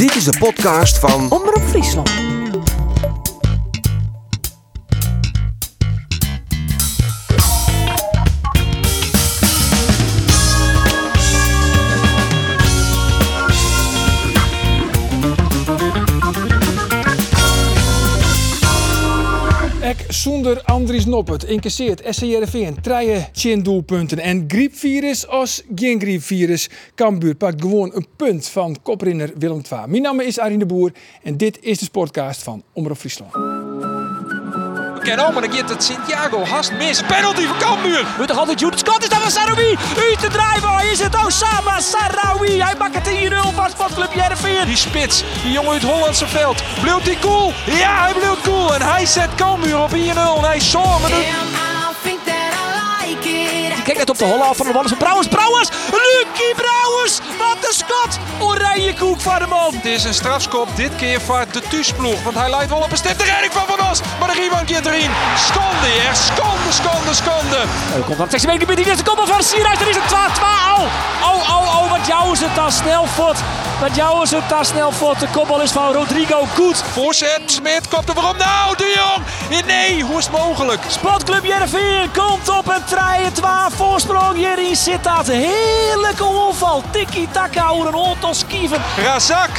Dit is de podcast van Omroep Friesland. Zonder Andries Noppert incasseert SCRV treien 10 doelpunten. En griepvirus als geen griepvirus. Cambuur pakt gewoon een punt van koprinner Willem II. Mijn naam is Arine de Boer en dit is de sportcast van Omroep Friesland. Ken al, maar dan gaat het Santiago hast mis. Penalty voor Cambuur. Moet toch altijd Jude Scott is dat van Sarawi. Uit de drive is het Osama Sarawi. Hij maakt het 1-0 van Sportclub Jereveen. Die spits, die jongen uit het Hollandse veld. Bleef die cool? Ja, hij bleef cool. En hij zet Cambuur op 1-0. En hij zorgt. Kijk net op de holle af van de bal is van Brouwers. Brouwers! Lucky Brouwers! Wat een schot! Oranje koek van de man. Het is een strafskop, dit keer vaart de thuisploeg. Want hij leidt wel op een stip. De redding van Van Os. Maar de rebound keert erin. Schande, hè. Schande, schande, schande. Er komt dan 16 meter met die eerste koppel van Sierhuis. Dan is het 2-2. Oh, oh, oh, oh, wat jou is het dan snel voet. Wat jou is het dan snel voet. De koppel is van Rodrigo Goed. Voorzet, Smit komt er waarom. Nou, de Jong. Nee, hoe is het mogelijk? Sportclub Jereveen komt op een 3-2 voorsprong. Hierin zit dat heerlijke onval. Tiki-taka, hoe een hond als kieven. Razak.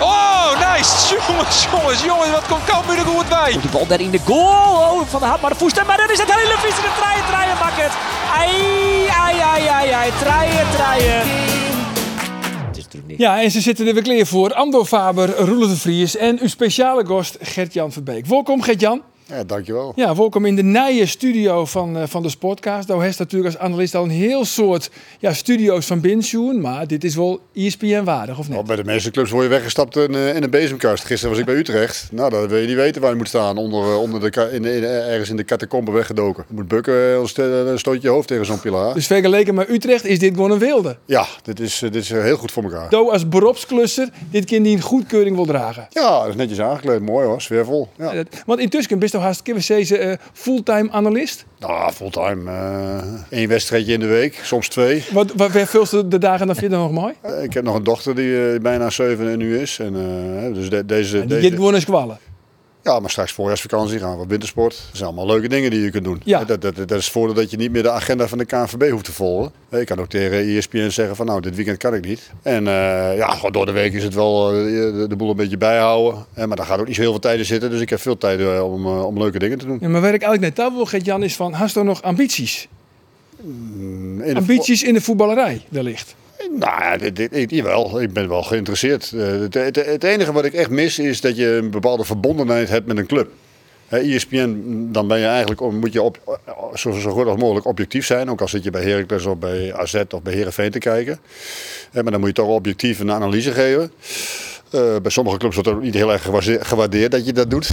Oh, nice. Jongens, jongens, jongens. Wat komt Cambuur er goed bij. De bal daar in de goal. Oh, van de hand maar de voet. Maar dan is het hele vies. De draaien, draaien, mak het. Ai, ai, ai, ai, ai. Draaien, draaien. Het niet. Ja, en ze zitten er weer klaar voor. Andor Faber, Roelof de Vries en uw speciale gast Gert-Jan Verbeek. Welkom Gert-Jan. Ja, dankjewel. Ja, welkom in de nije studio van, eh, van de Sportcast. Daar heeft natuurlijk als analist al een heel soort ja, studio's van Binsjoen. Maar dit is wel ESPN waardig, of Nou, niet? bij de meeste clubs word je weggestapt in, eh, in een bezemkast. Gisteren was ik bij Utrecht. Nou, dan wil je niet weten waar je moet staan. Onder, eh, onder de, in, in, ergens in de catacombe weggedoken. Je moet bukken, dan stoot je hoofd tegen zo'n pilaar. Dus vergeleken met Utrecht is dit gewoon een wilde. Ja, dit is, dit is heel goed voor elkaar. Do als beroepsklusser, dit kind die een goedkeuring wil dragen. Ja, dat is netjes aangekleed. Mooi hoor, sfeervol. Ja. Want intussen best toch hartstikke deze eh, fulltime analist. Nou, fulltime. eh Eén wedstrijdje in de week, soms twee. Wat, wat vervulst de dagen dan vind je dan nog mooi? Eh, ik heb nog een dochter die eh, bijna zeven nu is. En, eh, dus de- deze, Die deze, gaat gewoon eens kwallen. Ja, maar straks voorjaarsvakantie gaan we wintersport. Dat zijn allemaal leuke dingen die je kunt doen. Ja. Dat, dat, dat is het voordeel dat je niet meer de agenda van de KNVB hoeft te volgen. Je kan ook tegen ESPN zeggen van nou, dit weekend kan ik niet. En eh, ja, door de week is het wel eh, de, boel een beetje bijhouden. Maar daar gaat ook niet zo heel veel tijd in zitten. Dus ik heb veel tijd eh, om, om leuke dingen te doen. Ja, maar waar ik eigenlijk net aan wil, Gert-Jan, is van, hast je nog ambities? In de Ambities in de voetballerij, wellicht. Nou ja, ik, ben wel geïnteresseerd. Eh, het, het, het enige wat ik echt mis is dat je een bepaalde verbondenheid hebt met een club. ESPN, dan ben je eigenlijk, moet je op, zo, zo goed als mogelijk objectief zijn. Ook al zit je bij Heracles of bij AZ of bij Herenveen te kijken. Maar dan moet je toch objectief een analyse geven. Eh, bij sommige clubs wordt ook niet heel erg gewaardeerd dat je dat doet.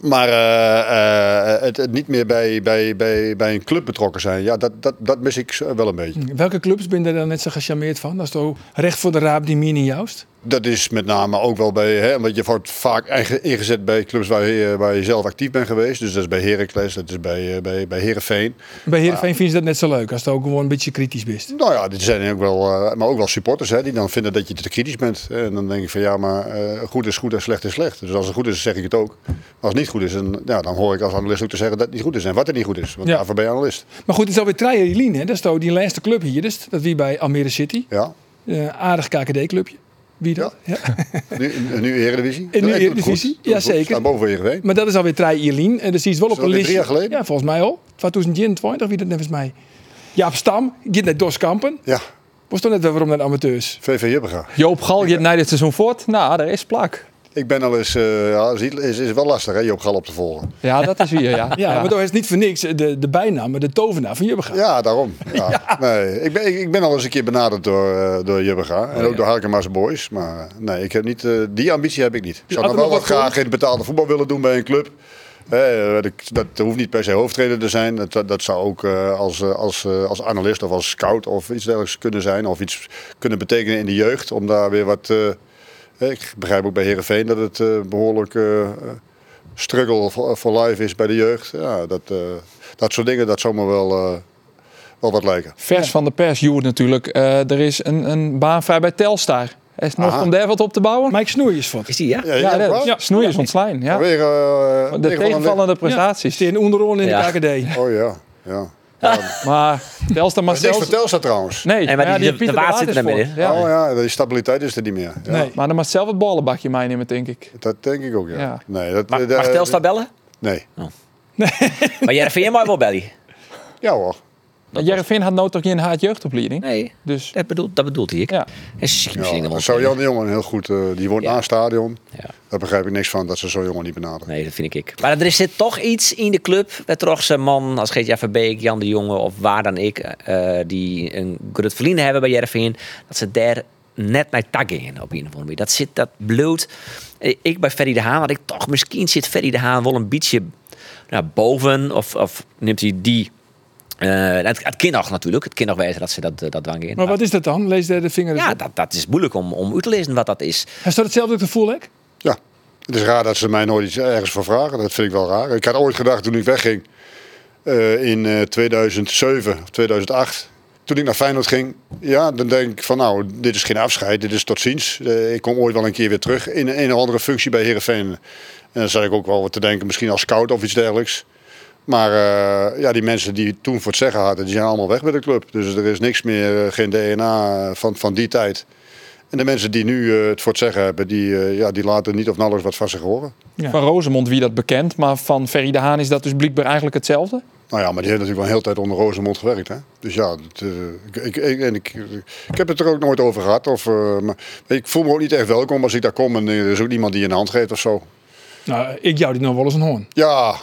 Maar eh, eh, het, niet meer bij, bij, bij, bij een club betrokken zijn, ja, dat, dat, dat mis ik wel een beetje. Welke clubs ben je daar net zo gecharmeerd van? Dat is toch recht voor de raap die mini juist? Dat is met name ook wel bij, hè, want je wordt vaak eigen- ingezet bij clubs waar je, waar je zelf actief bent geweest. Dus dat is bij Heracles, dat is bij, eh, bij, bij Herenveen. Bij Heerenveen vinden ze dat net zo leuk, als het ook gewoon een beetje kritisch bent. Nou ja, dit zijn ook wel, eh, maar ook wel supporters hè, die dan vinden dat je te kritisch bent. En dan denk ik van ja, maar eh, goed is goed en slecht is slecht. Dus als het goed is, zeg ik het ook. Maar als het niet goed is, dan, ja, dan hoor ik als analist ook te zeggen dat het niet goed is en wat er niet goed is. Want Ja. daarvoor ben je analist. Maar goed, het is alweer Jelien, hè? Dat is toch die laatste club hier, dus dat wie bij Almere City. Ja, aardig KKD-clubje. Wie dat? Ja. nu, nu Eredivisie. En nu Eredivisie? Ja, zeker. Staan boven Heerenveen. Maar dat is alweer Trijer Jelien. En dus die is wel op een weer listje. drie jaar geleden? Ja, volgens mij al. 2021, wie dat net volgens mij. Jaap Stam, gaat naar Doskampen. Ja, Was toch net waarom naar amateurs? VV Jubbega. Joop Gal, je na dit seizoen voort. Nou, daar is plak. Ik ben al eens, eh ja, is, is, is wel lastig hè, Joop Gal op te volgen. Ja, dat is hier, ja. Ja, maar dat is niet voor niks de, de bijnaam, maar de tovenaar van Jubbega. Ja, daarom. Ja. Nee, ik, ben, ik, ik ben al eens een keer benaderd door, eh door Jubbega. En ook door Harkema's Boys. Maar nee, ik heb niet, eh, die ambitie heb ik niet. Ik zou nog er wel wat graag in het betaalde voetbal willen doen bij een club. Eh, dat, dat hoeft niet per se hoofdtrainer te zijn. Dat, dat, dat zou ook eh, als, eh, als, eh, als analist of als scout of iets dergelijks kunnen zijn. Of iets kunnen betekenen in de jeugd. Om daar weer wat... ik begrijp ook bij Herenveen dat het eh, behoorlijk eh, eh, struggle for, for life is bij de jeugd. Ja, dat, eh, dat soort dingen, dat zou me wel, eh, wel wat lijken. Vers van de pers, Joert natuurlijk. Eh, er is een, een baan vrij bij Telstar. Is het nog Aha. om daar wat op te bouwen? Mike Snoeijers van. Is die, ja? Ja, ja, ja, ontslaan. Weer, eh, De een- tegenvallende prestaties. Steen onderoren in Ja. de KKD. Oh ja, ja. Maar Telstar maar zelfs... vertelt dat trouwens. Nee, Nee, maar ja, die- de- waard zit er voor. in. Ja. Oh ja, die stabiliteit is er niet meer. Ja. Nee. Maar dan mag zelf het ballenbakje meenemen, denk ik. Dat denk ik ook, ja. Ja. Nee, dat, Mag, eh, mag dat- Telstar bellen? Nee. Maar jij vind je maar wel belly? Ja hoor. Jereveen had nou toch geen haat-jeugdopleiding? Nee, Dus dat bedoelt, dat bedoelt hij. ja. En ze zien misschien Ja, zou Jan de Jongen heel goed... eh, die woont Ja. na het stadion. Ja. Daar begrijp ik niks van, dat ze zo'n jongen niet benaderen. Nee, dat vind ik. Maar er zit toch iets in de club. Met toch zijn man als Geert Verbeek, Jan de Jonge of waar dan ik. eh, die een groot verliezen hebben bij Jereveen. Dat ze daar net naar taggen in op een of andere manier. Dat zit dat bloed. Eh, Ik bij Ferry de Haan had ik toch misschien zit Ferry de Haan wel een beetje nou, boven. Of, of neemt hij die. Eh, het, het kind nog natuurlijk. Het kind nog wijzen dat ze dat, eh, dat dwang in. Maar wat is dat dan? Lees daar de vinger Ja, op. dat, dat is moeilijk om, om uit te lezen wat dat is. Hij staat hetzelfde gevoel, hè? Ja. Het is raar dat ze mij nooit iets ergens voor vragen. Dat vind ik wel raar. Ik had ooit gedacht toen ik wegging eh, in eh, 2007 of 2008. Toen ik naar Feyenoord ging, ja, dan denk ik van nou, dit is geen afscheid, dit is tot ziens. Eh, ik kom ooit wel een keer weer terug in een of andere functie bij Heerenveen. En dan zat ik ook wel wat te denken, misschien als scout of iets dergelijks. Maar eh, ja, die mensen die toen voor het zeggen hadden, die zijn allemaal weg bij de club. Dus er is niks meer, eh, geen DNA van, van die tijd. En de mensen die nu eh, het voor het zeggen hebben, die, eh, ja, die laten niet of nauwelijks wat van zich horen. Ja. Van Rosemond wie dat bekend, maar van Ferry de Haan is dat dus blijkbaar eigenlijk hetzelfde. Nou ja, maar die heeft natuurlijk wel een hele tijd onder Rosemond gewerkt. Hè? Dus ja, het, eh, ik, ik, ik, en ik, ik heb het er ook nooit over gehad. Of, eh, maar ik voel me ook niet echt welkom als ik daar kom en er is ook niemand die je een hand geeft of zo. Nou, ik jou die nog wel eens een hoorn. Ja,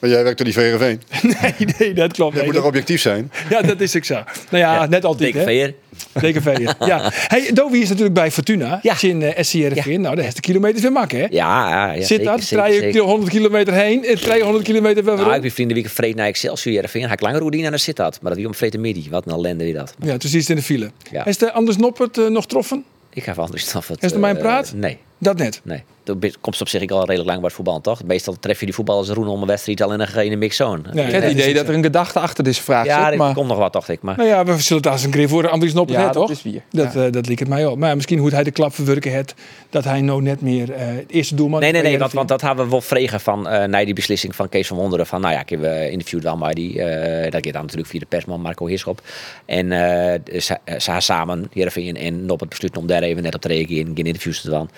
maar jij werkt door die VRV. Nee, nee, dat klopt. Je moet toch objectief zijn? ja, dat is ik zo. Nou ja, net altijd, Dikke hè? veer. Ja. Hey, Dovi is natuurlijk bij Fortuna. Ja. In uh, SCRV. Nou, de heeft de kilometers weer makken, hè? Ja, ja, ja Zit zeker, dat? Draai je zeker. 100 kilometer heen en 200 kilometer weer Nou, ik weer ben vrienden week vreed naar Excelsior Jereveen. Hij langer roedien en dan zit dat. Maar dat wie om vrede midi. Wat een ellende wie dat. Ja, toen is het in de file. Ja. Is de Anders Noppert eh, nog troffen? Ik ga van andere staf het. Is er mijn eh, praat? Nee, Dat net. nee. Toen ben- komt op zich al redelijk lang bij het voetbal, toch? Meestal tref je die voetballers roen om een wedstrijd al in een, in een mixzone. Ja, Ik heb dat het is idee dat er een gedachte achter deze vraag Ja, zit, er maar komt nog wat, dacht ik. Maar Nou ja, we zullen het als een keer voor Andries Noppert, ja, dat toch? is wie. Dat, eh, dat liep het mij op. Maar misschien hoe hij de klap verwerken heeft, dat hij nou net meer eh, het eerste doelman Nee, nee, nee, want, want dat hadden we wel vregen van uh, na die beslissing van Kees van Wonderen. Van nou ja, ik heb uh, interviewd dan maar die. Uh, dat gaat dan natuurlijk via de persman Marco Heerschop. En uh, ze, ze gaan samen, Heerenveen en op het besluit om daar even net op te reageren. Geen interviews te doen.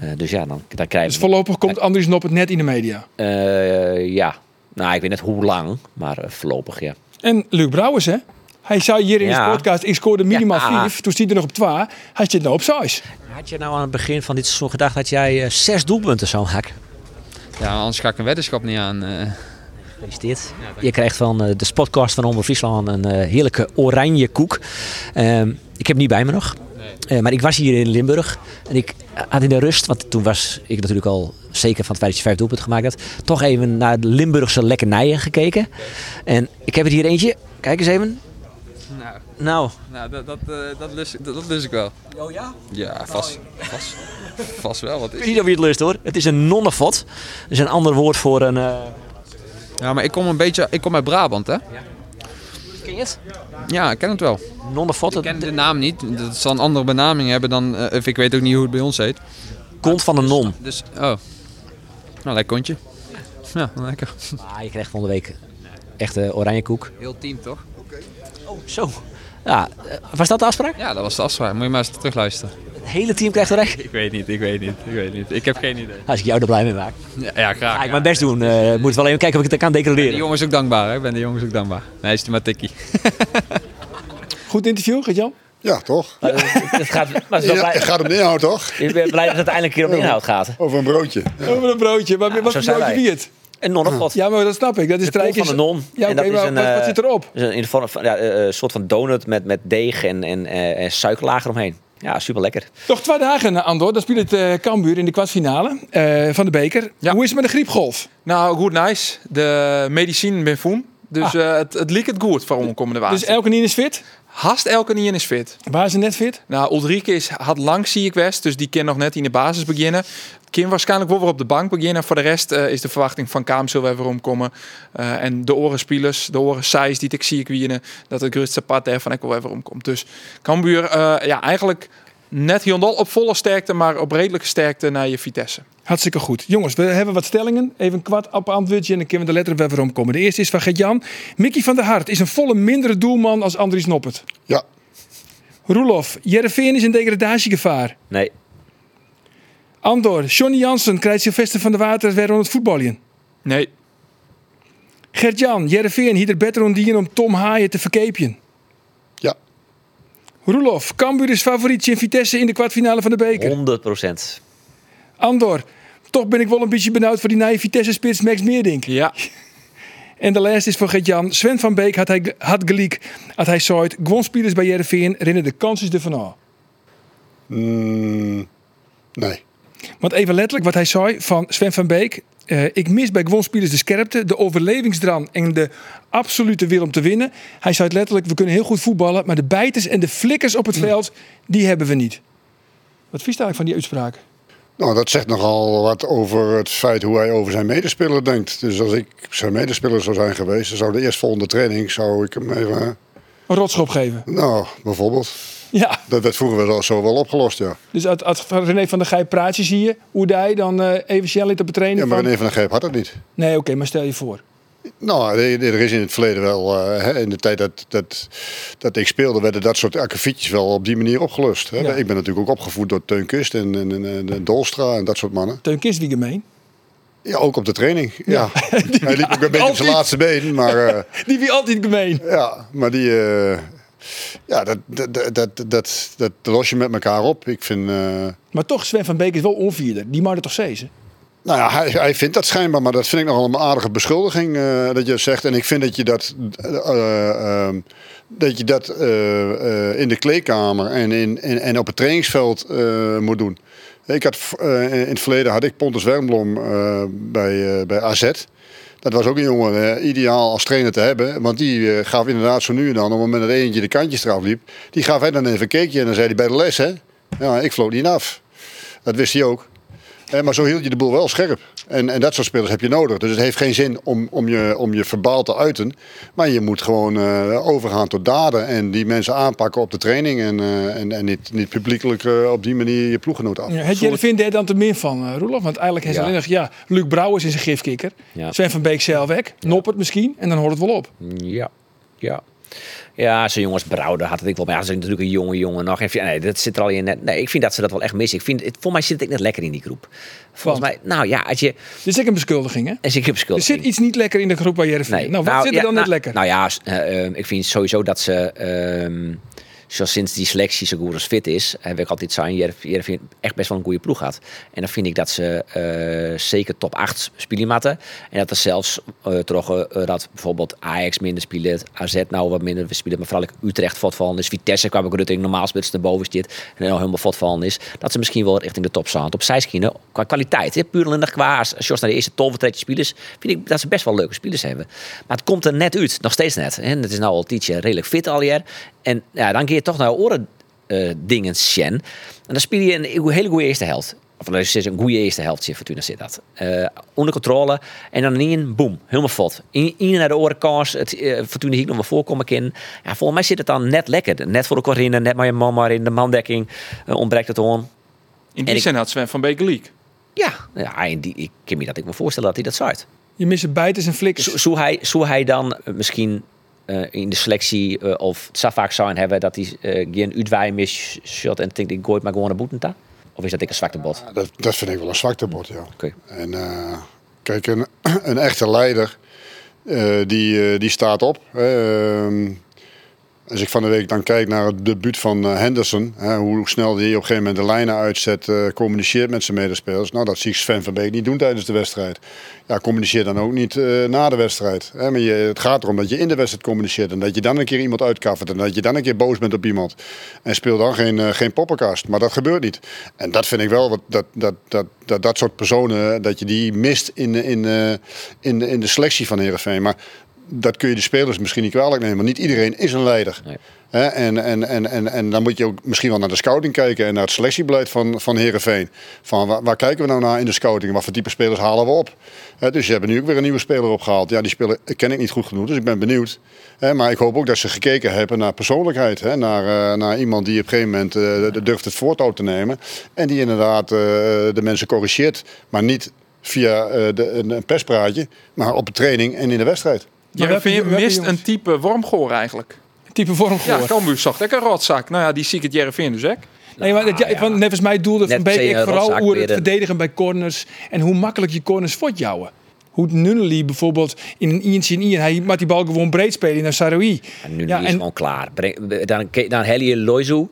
Uh, dus ja, dan, dan krijgen Dus voorlopig komt Andries Noppert net in de media? Uh, ja, nou ik weet net hoe lang, maar uh, voorlopig ja. En Luc Brouwers, hè? Hij zei hier in Ja. de podcast, ik scoorde minimaal Ja. vijf. Toen stond hij er nog op 2. Hij zit nou op 6. Had je nou aan het begin van dit seizoen gedacht dat jij uh, zes doelpunten zou maken? Ja, anders ga ik een weddenschap niet aan. Uh. Gefeliciteerd. Je krijgt van uh, de podcast van Omroep Friesland een uh, heerlijke oranje koek. Uh, ik heb hem niet bij me nog. Nee. Uh, maar ik was hier in Limburg en ik had in de rust, want toen was ik natuurlijk al zeker van het feit dat je vijf doelpunten gemaakt had, toch even naar de Limburgse lekkernijen gekeken. En ik heb het hier eentje. Kijk eens even. Nou, nou. nou dat, dat, uh, dat, lust, dat, dat lust ik wel. Oh ja? Ja, vast, vast, vast wel. Wat is ik weet niet of je het lust hoor. Het is een nonnefot. Dat is een ander woord voor een... Uh... Ja, maar ik kom een beetje, ik kom uit Brabant hè. Ja. Ken je het? Ja, ik ken het wel. Nonnefot. Ik ken de naam niet. Dat zal een andere benaming hebben dan, uh, of ik weet ook niet hoe het bij ons heet. Kont van een non. Dus, oh. Nou, lekker kontje. Ja, lekker. Ah, je krijgt volgende week echt uh, oranje koek. Heel team toch? Oh, zo. Ja, uh, was dat de afspraak? Ja, dat was de afspraak. Moet je maar eens terugluisteren. Het hele team krijgt oranje? Ik weet niet, ik weet niet, ik weet niet. Ik heb geen idee. Als ik jou er blij mee maak. Ja, ja graag. Ga ik mijn best doen. Uh, moet wel even kijken of ik het kan declareren. De jongens ook dankbaar, hè? Ik ben de jongens ook dankbaar. Nee, is het maar tikkie. Goed interview, Gert-Jan? Ja, toch? Maar, het gaat, maar ja, het gaat om de inhoud, toch? Ik ben blij dat het eindelijk een keer om de inhoud gaat. Over een broodje. Ja. Over een broodje. Maar, Ja, wat voor broodje wie het? Een nonnenpot. Ja, maar dat snap ik. Dat is de kont van een non. Ja, En oké, dat is maar een, wat, wat eh, zit erop? Een, in de vorm van ja, een soort van donut met, met deeg en, en, eh, en suikerlager omheen. Ja, super lekker. Nog twee dagen, Andor. Dan speelt het uh, Cambuur in de kwartfinale uh, van de beker. Ja. Hoe is het met de griepgolf? Nou, goed nice. De medicijn ben voen. Dus Ah. uh, het, het liep het goed voor komende waard. Dus elke niet is fit? Hast elke niet is fit. Waar is ze net fit? Nou, Ulrike is, had lang zie ik west, dus die kan nog net in de basis beginnen. Kan waarschijnlijk wel weer op de bank beginnen. Voor de rest uh, is de verwachting van Kaam zullen we weer omkomen. Uh, en de orenspelers, de oren size die ik zie ik winnen, dat het grootste part daarvan ik wel weer omkomt. Dus Cambuur, uh, ja, eigenlijk net Hyundai op volle sterkte, maar op redelijke sterkte naar je Vitesse. Hartstikke goed. Jongens, we hebben wat stellingen. Even een kwart op antwoordje en dan kunnen we de letter weer omkomen. De eerste is van Gert-Jan. Mickey van der Hart is een volle mindere doelman als Andries Noppert. Ja, Roelof, Jereveen is in degradatiegevaar. Nee. Andor, Johnny Jansen krijgt Sylvester van der Water weer aan het voetballen. Nee, Gert-Jan, Jereveen hier er beter ondien om Tom Haaien te verkeepjen. ja, Roelof, Cambuur is favorietje in Vitesse in de kwartfinale van de beker. 100 procent. Andor, toch ben ik wel een beetje benauwd voor die nieuwe Vitesse-spits Max Meerdink. ja, En de laatste is voor Gert-Jan. Sven van Beek had, hij, had gelijk. Had hij zei, gewoon spelers bij Jereveen rennen de kans is er van af. Mm, nee. Want even letterlijk wat hij zei van Sven van Beek. eh, ik mis bij gewoon spelers de scherpte, de overlevingsdrang en de absolute wil om te winnen. Hij zei het letterlijk, we kunnen heel goed voetballen, maar de bijters en de flikkers op het veld, die hebben we niet. Wat vies je eigenlijk van die uitspraak? Nou, dat zegt nogal wat over het feit hoe hij over zijn medespeler denkt. Dus als ik zijn medespeler zou zijn geweest, dan zou de eerstvolgende training zou ik hem even. Een rotschop geven. Nou, bijvoorbeeld. Ja, Dat werd vroeger wel zo wel opgelost, ja. dus als, als René van der Gijp praatjes hier, hoe hij dan eh even snel op het trainen Ja, maar van... René van der Geep had dat niet. Nee, oké, maar stel je voor. Nou, er is in het verleden wel, eh, hè, in de tijd dat, dat, dat ik speelde, werden dat soort akkefietjes wel op die manier opgelost. Hè. Ja. Ik ben natuurlijk ook opgevoed door Teun Kust en, en, en, en Dolstra en dat soort mannen. Teun Kist wie gemeen. Ja, ook op de training. Ja. Hij liep ook een beetje op zijn laatste been, maar... eh, Die wie altijd gemeen. Ja, maar die. eh, ja, dat, dat, dat, dat, dat, los je met elkaar op. Ik vind. Maar toch, Sven van Beek is wel onvierder. Die mag er toch zezen? Nou ja, hij, hij vindt dat schijnbaar, maar dat vind ik nogal een aardige beschuldiging eh, dat je zegt. En ik vind dat je dat. eh, ehm, dat je dat eh, eh, in de kleedkamer en, in, en, op het trainingsveld eh, moet doen. Ik had, eh, in het verleden had ik Pontus Wernblom eh, bij, eh, bij AZ. Dat was ook een jongen eh, ideaal als trainer te hebben. Want die eh, gaf inderdaad zo nu en dan, op het moment dat eentje de kantjes eraf liep, die gaf hij dan even een keekje en dan zei hij bij de les, hè? Ja, ik vloot niet af. Dat wist hij ook. Eh, maar zo hield je de boel wel scherp. En, en dat soort spelers heb je nodig. Dus het heeft geen zin om, om, je, om je verbaal te uiten. Maar je moet gewoon eh, overgaan tot daden. En die mensen aanpakken op de training. En, eh, en, en niet, niet publiekelijk eh, op die manier je ploeggenoot af. Ja, het jij vindt daar dan te min van, eh, Roelof? Want eigenlijk is Ja. alleen nog, ja, Luc Brouwers is een gifkikker. Ja. Sven van Beek zelf weg. Noppert misschien. En dan hoort het wel op. Ja, ja. Ja, zo'n jongens Brouwer had het ik wel. Maar ja, ze zijn natuurlijk een jonge jongen nog. En, nee, dat zit er al in. Net. Nee, ik vind dat ze dat wel echt missen. Ik vind, het, voor mij zit ik net lekker in die groep. Volgens mij, nou ja, als je. Dit is ook een beschuldiging, hè? Als ik heb Er zit iets niet lekker in de groep bij Jereveen. Nee. Nou, wat zit er ja, dan nou, net lekker? Nou ja, eh, eh, ik vind sowieso dat ze, ehm, zoals sinds die selectie zo goed als fit is, heb ik altijd zijn, Jerv- Jervin echt best wel een goede ploeg had. En dan vind ik dat ze eh, zeker top 8 spelen matten. En dat er zelfs eh, dat bijvoorbeeld Ajax minder spelen, AZ nou wat minder spelen, maar vooral Utrecht voortvallen is. Vitesse kwam ik Rutting normaal spits naar boven zit en dan helemaal voortvallen is. Dat ze misschien wel richting de top staan. Op zijskienen qua kwaliteit, hè, puur alleen qua als naar de eerste 12 vertrekken spelers, vind ik dat ze best wel leuke spelers hebben. Maar het komt er net uit, nog steeds net. En het is nou al tijdje redelijk fit al jaar. En ja, dan kun je toch naar oren eh, dingen sjen. En dan speel je een, hele goede eerste helft. Of dat is een goede eerste helftje, Fortuna zit dat. Eh, onder controle. En dan in, boem, helemaal fot. In, in naar de oren kans. Het eh, Fortuna hier nog wel voorkomen kan. Ja, volgens mij zit het dan net lekker. Net voor de Corinne, net maar je man maar in de mandekking. ontbreekt het on. in die zin had Sven van Beek gelijk. Ja, ja en die, ik kan me dat ik me voorstellen dat hij dat zaait. Je mist bijters en flikkers. Zo- Zou hij, zou hij dan misschien eh, in de selectie eh, of het zou vaak zijn hebben dat hij eh geen uitwaaien mis shot en denkt ik gooi het maar gewoon naar boetenta? Of is dat ik een zwakte bot? Dat, dat vind ik wel een zwaktebod, ja. Oké. En kijk, een, een echte leider, die, die staat op. Ehm, als ik van de week dan kijk naar het debuut van eh, Henderson, hè, hoe snel hij op een gegeven moment de lijnen uitzet, eh, communiceert met zijn medespelers. Nou, dat zie ik Sven van Beek niet doen tijdens de wedstrijd. Ja, communiceer dan ook niet eh, na de wedstrijd. Hè, maar je, het gaat erom dat je in de wedstrijd communiceert en dat je dan een keer iemand uitkaffert en dat je dan een keer boos bent op iemand. En speel dan geen, eh, geen poppenkast. Maar dat gebeurt niet. En dat vind ik wel, wat, dat, dat, dat, dat dat soort personen, dat je die mist in, in, in, in de selectie van Heerenveen. Maar dat kun je de spelers misschien niet kwalijk nemen. Maar niet iedereen is een leider. Nee. En, en, en, en, en dan moet je ook misschien wel naar de scouting kijken en naar het selectiebeleid van, van Herenveen. Van waar, waar kijken we nou naar in de scouting? Wat voor type spelers halen we op? Dus je hebt nu ook weer een nieuwe speler opgehaald. Ja, die speler ken ik niet goed genoeg, dus ik ben benieuwd. Maar ik hoop ook dat ze gekeken hebben naar persoonlijkheid. Hè, naar, eh, naar iemand die op een gegeven moment eh, durft het voortouw te nemen. En die inderdaad eh, de mensen corrigeert. Maar niet via eh, de, een perspraatje, maar op de training en in de wedstrijd. Welke- Jereveen welke mist jongens? een type wormgoor eigenlijk. Type vorm Ja. Cambuur zocht ik een rotzak. Nou ja, die zie ik het Jereveen dus ook. Nee, maar dat, ja, ja. van, nevens mij doelde Van Beek ik een vooral hoe het een- verdedigen bij corners en hoe makkelijk je corners voortjouwen. Hoe Nunnely bijvoorbeeld in een Ientje in Ien, hij maakt die bal gewoon breed spelen naar Saroui. En nu Ja, is het en- gewoon klaar. Dan, dan hel je Loizu.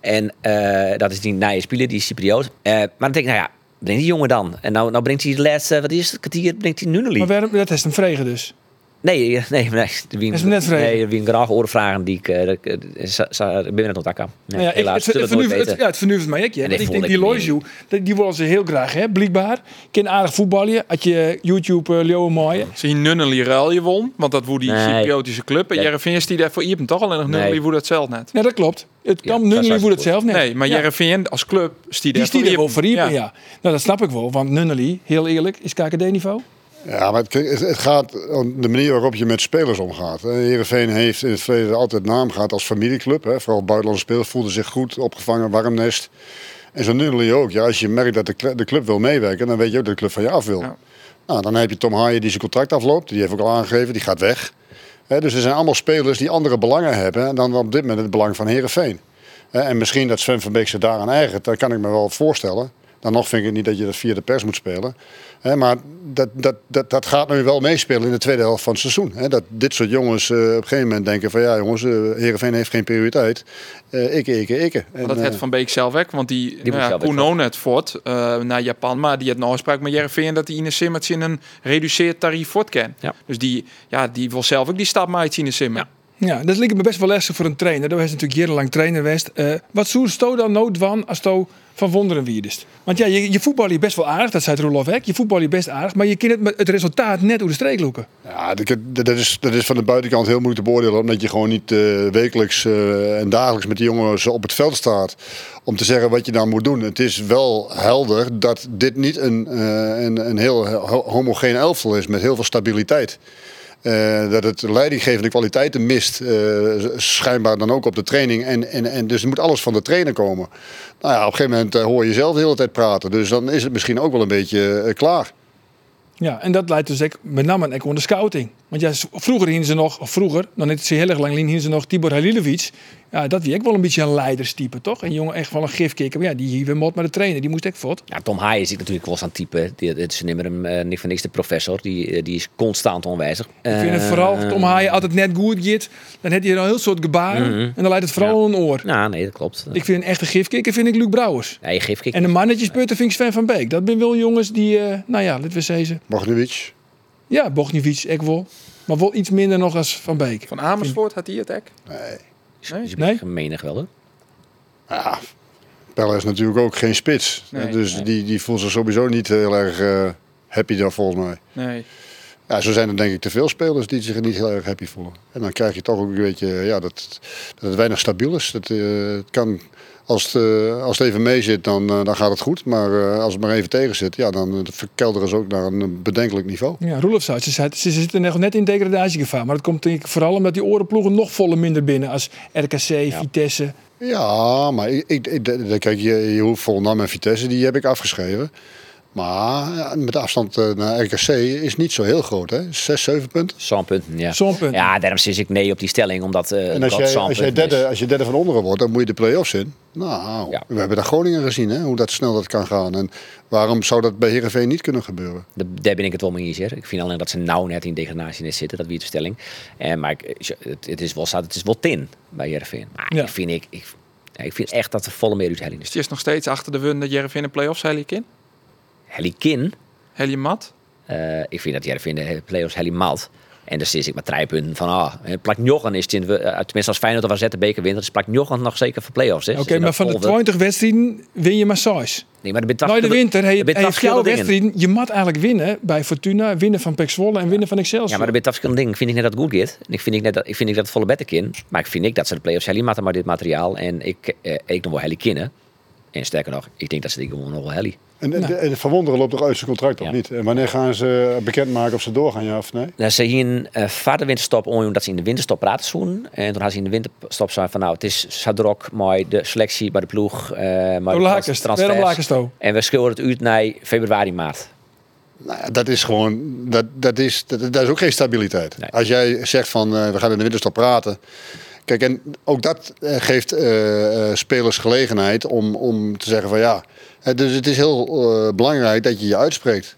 En eh, dat is die nieuwe speler, die is Cypriot. Eh, maar dan denk ik, nou ja, breng die jongen dan. En nou, nou brengt hij de laatste, wat is het, kwartier, brengt hij Nunnely. Maar waarom, dat is een vregen dus. Nee, eh, nee, nee. Wie, Is net? Nee, wie een graag oren vragen die ik, eh, eh, er nog aan. Nee, ja, helaas, het, het, vernuft, het, weten. ja, het vernuft mij ook. Ja. Ik denk die Loizu, die, willen ze heel graag, hè, blijkbaar. Kan aardig voetballen. Had je YouTube uh, Leo mooie. Zie Nunnely ruil je won, want dat woe die Nee. Cypriotische club. En. Jereveen is die daarvoor Iepen toch al en nog. Nunnely woe dat zelf net. Ja, dat klopt. Het kan dat nu is niet hoe het zelf net. Nee, maar. Jereveen als club stiet Die voor Iepen, ja. Ja. Nou, dat snap ik wel. Want Nunnely, heel eerlijk, is KKD-niveau. Ja, maar het, gaat om de manier waarop je met spelers omgaat. Herenveen heeft in het verleden altijd naam gehad als familieclub. Hè. Vooral buitenlandse spelers voelden zich goed, opgevangen, warm nest. En zo Nunnely ook. Ja, als je merkt dat de, cl- de club wil meewerken, dan weet je ook dat de club van je af wil. Ja. Nou, dan heb je Tom Haaien die zijn contract afloopt. Die heeft ook al aangegeven, die gaat weg. Dus er zijn allemaal spelers die andere belangen hebben dan op dit moment het belang van Herenveen. En misschien dat Sven van Beek zich daaraan eigent, dat kan ik me wel voorstellen. Dan nog vind ik niet dat je dat via de pers moet spelen. Hè, maar dat, dat, dat, dat gaat nu wel meespelen in de tweede helft van het seizoen. Hè, dat dit soort jongens eh, op een gegeven moment denken van ja jongens, eh Heerenveen heeft geen prioriteit. Eh ikke, ikke, ikke. Maar En, dat eh, het Van Beek zelf weg, want die, die ja, Kuno net voort eh, naar Japan, maar die had een afspraak met Jereveen dat hij in de Simmers in een reduceerd tarief voort kan. Ja. Dus die, ja, die wil zelf ook die stap maken in de Simmer. Ja. Ja, dat lijkt me best wel lastig voor een trainer. Dat was natuurlijk jarenlang trainer geweest. Eh, wat zou Sto dan nood van als Sto van wonderen wierdest? Want ja, je, je voetbal is best wel aardig, dat zei Roelof Hek. Je voetbal is best aardig, maar je kunt het, het resultaat net door de streek loeken. Ja, dat, is, dat is van de buitenkant heel moeilijk te beoordelen. Omdat je gewoon niet eh, wekelijks eh, en dagelijks met die jongens op het veld staat. Om te zeggen wat je dan moet doen. Het is wel helder dat dit niet een, een, een heel ho- homogeen elftal is met heel veel stabiliteit. Eh, dat het leidinggevende kwaliteiten mist, eh, schijnbaar dan ook op de training. En, en, en dus moet alles van de trainer komen. Nou ja, op een gegeven moment eh, hoor je zelf de hele tijd praten. Dus dan is het misschien ook wel een beetje klaar. Ja, en dat leidt dus ook met name onder de scouting. Want ja, vroeger hingen ze nog, of vroeger, nog niet zo heel erg lang, hingen ze nog Tibor Halilovic. Ja, dat wie ook wel een beetje een leiderstype, toch? Een jongen echt wel een gifkikker. Maar ja, die hier weer mot met de trainer, die moest echt voort. Ja, Tom Haaien is ik natuurlijk wel zo'n type. Het is nimmer een uh, niet van niks de professor. Die, eh, die is constant onwijzig. Ik vind het vooral, Tom Haaien altijd net goed gaat, dan heb je een heel soort gebaren. En dan leidt het vooral een oor. Nou, nee, dat klopt. Ik vind een echte gifkikker, vind ik Luc Brouwers. Nee, ik. En de mannetjesputter vind ik Sven van Beek. Dat zijn wel jongens die, eh, nou ja, laten we zeggen. Mognovic. Ja, Bogniewicz, ik wel. Maar wel iets minder nog als Van Beek. Van Amersfoort had hij het ook. Nee. Nee? Is Nee? Gemeenig wel, hoor. Ja, Pelle is natuurlijk ook geen spits. Nee, dus nee. Die, die voelt zich sowieso niet heel erg eh, happy daar volgens mij. Nee. Ja, zo zijn er denk ik te veel spelers die zich niet heel erg happy voelen. En dan krijg je toch ook een beetje ja, dat, dat het weinig stabiel is. Dat, eh, het kan, als, het, eh, als het even mee zit, dan, eh, dan gaat het goed. Maar eh, als het maar even tegen zit, ja, dan verkelderen ze ook naar een bedenkelijk niveau. Ja, Roelof zei, ze, ze zitten nog net in degradatiegevaar. Maar dat komt denk ik vooral omdat die orenploegen nog volle minder binnen als RKC, Vitesse. Ja, maar ik, ik, kijk, je, je hoeft Volendam en Vitesse, die heb ik afgeschreven. Maar ja, met de afstand eh, naar RKC is niet zo heel groot, hè? Zes, zeven punten. Zo'n punten, ja. Zo'n punt. Ja, daarom zit ik nee op die stelling. Omdat eh En als dat jij, zo'n als, jij punten is. derde, als je derde van onderen wordt, dan moet je de play-offs in. Nou, Ja. we hebben daar Groningen gezien, hè, hoe dat snel dat kan gaan. En waarom zou dat bij Heerenveen niet kunnen gebeuren? Daar- Daar ben ik het wel mee eens. hè. Ik vind alleen dat ze nou net in degradatie net zitten. Dat wie de stelling. En, maar ik, het, het, is wel, staat- het is wel tin bij Jereveen. Maar Ja. ik, vind, ik, ik, ja, ik vind echt dat er volle meerderheid in is. Dus die is nog steeds achter de wun dat in de play-offs Helly in. Helly Kin. Helly Mat. eh, ik vind dat Jereveen de play-offs helemaal mat. En dan zit ik met drie punten van, ah, het plak Jochen is in, eh, tenminste als Feyenoord of AZ de beker wint, is plak Jochen nog zeker voor play-offs. hè. Oké, maar van de volgde- 20 wedstrijden win je maar 6. Nee, maar er bent Nou, de winter er bent je jouw moet eigenlijk winnen bij Fortuna, winnen van Pek Zwolle en winnen van Excelsior. Ja, maar er bent verschillende dingen. Ik vind ik net dat goed gaat. En ik vind ik net dat, ik vind ik dat het volle beter kan. Maar ik vind ik dat ze de play-offs helemaal maar dit materiaal. En ik, eh, ik nog wel helly kennen. En sterker nog, ik denk dat ze die gewoon nog wel helly. En, en, en Van Wonderen loopt toch uit zijn contract, of Ja. niet? En wanneer gaan ze bekendmaken of ze doorgaan, ja of nee? Nou, ze hier een uh, vader winterstop omdat ze in de winterstop praten zoen. En toen hadden ze in de winterstop zijn van nou, het is Sadrok, maar de selectie bij de ploeg. eh maar de? En we schilderen het uit naar februari, maart. Nou ja, dat is gewoon, dat, dat, is, dat, dat is ook geen stabiliteit. Nee. Als jij zegt van eh, we gaan in de winterstop praten. Kijk, en ook dat eh, geeft eh, eh, spelers gelegenheid om, om te zeggen van ja. dus het is heel belangrijk dat je je uitspreekt.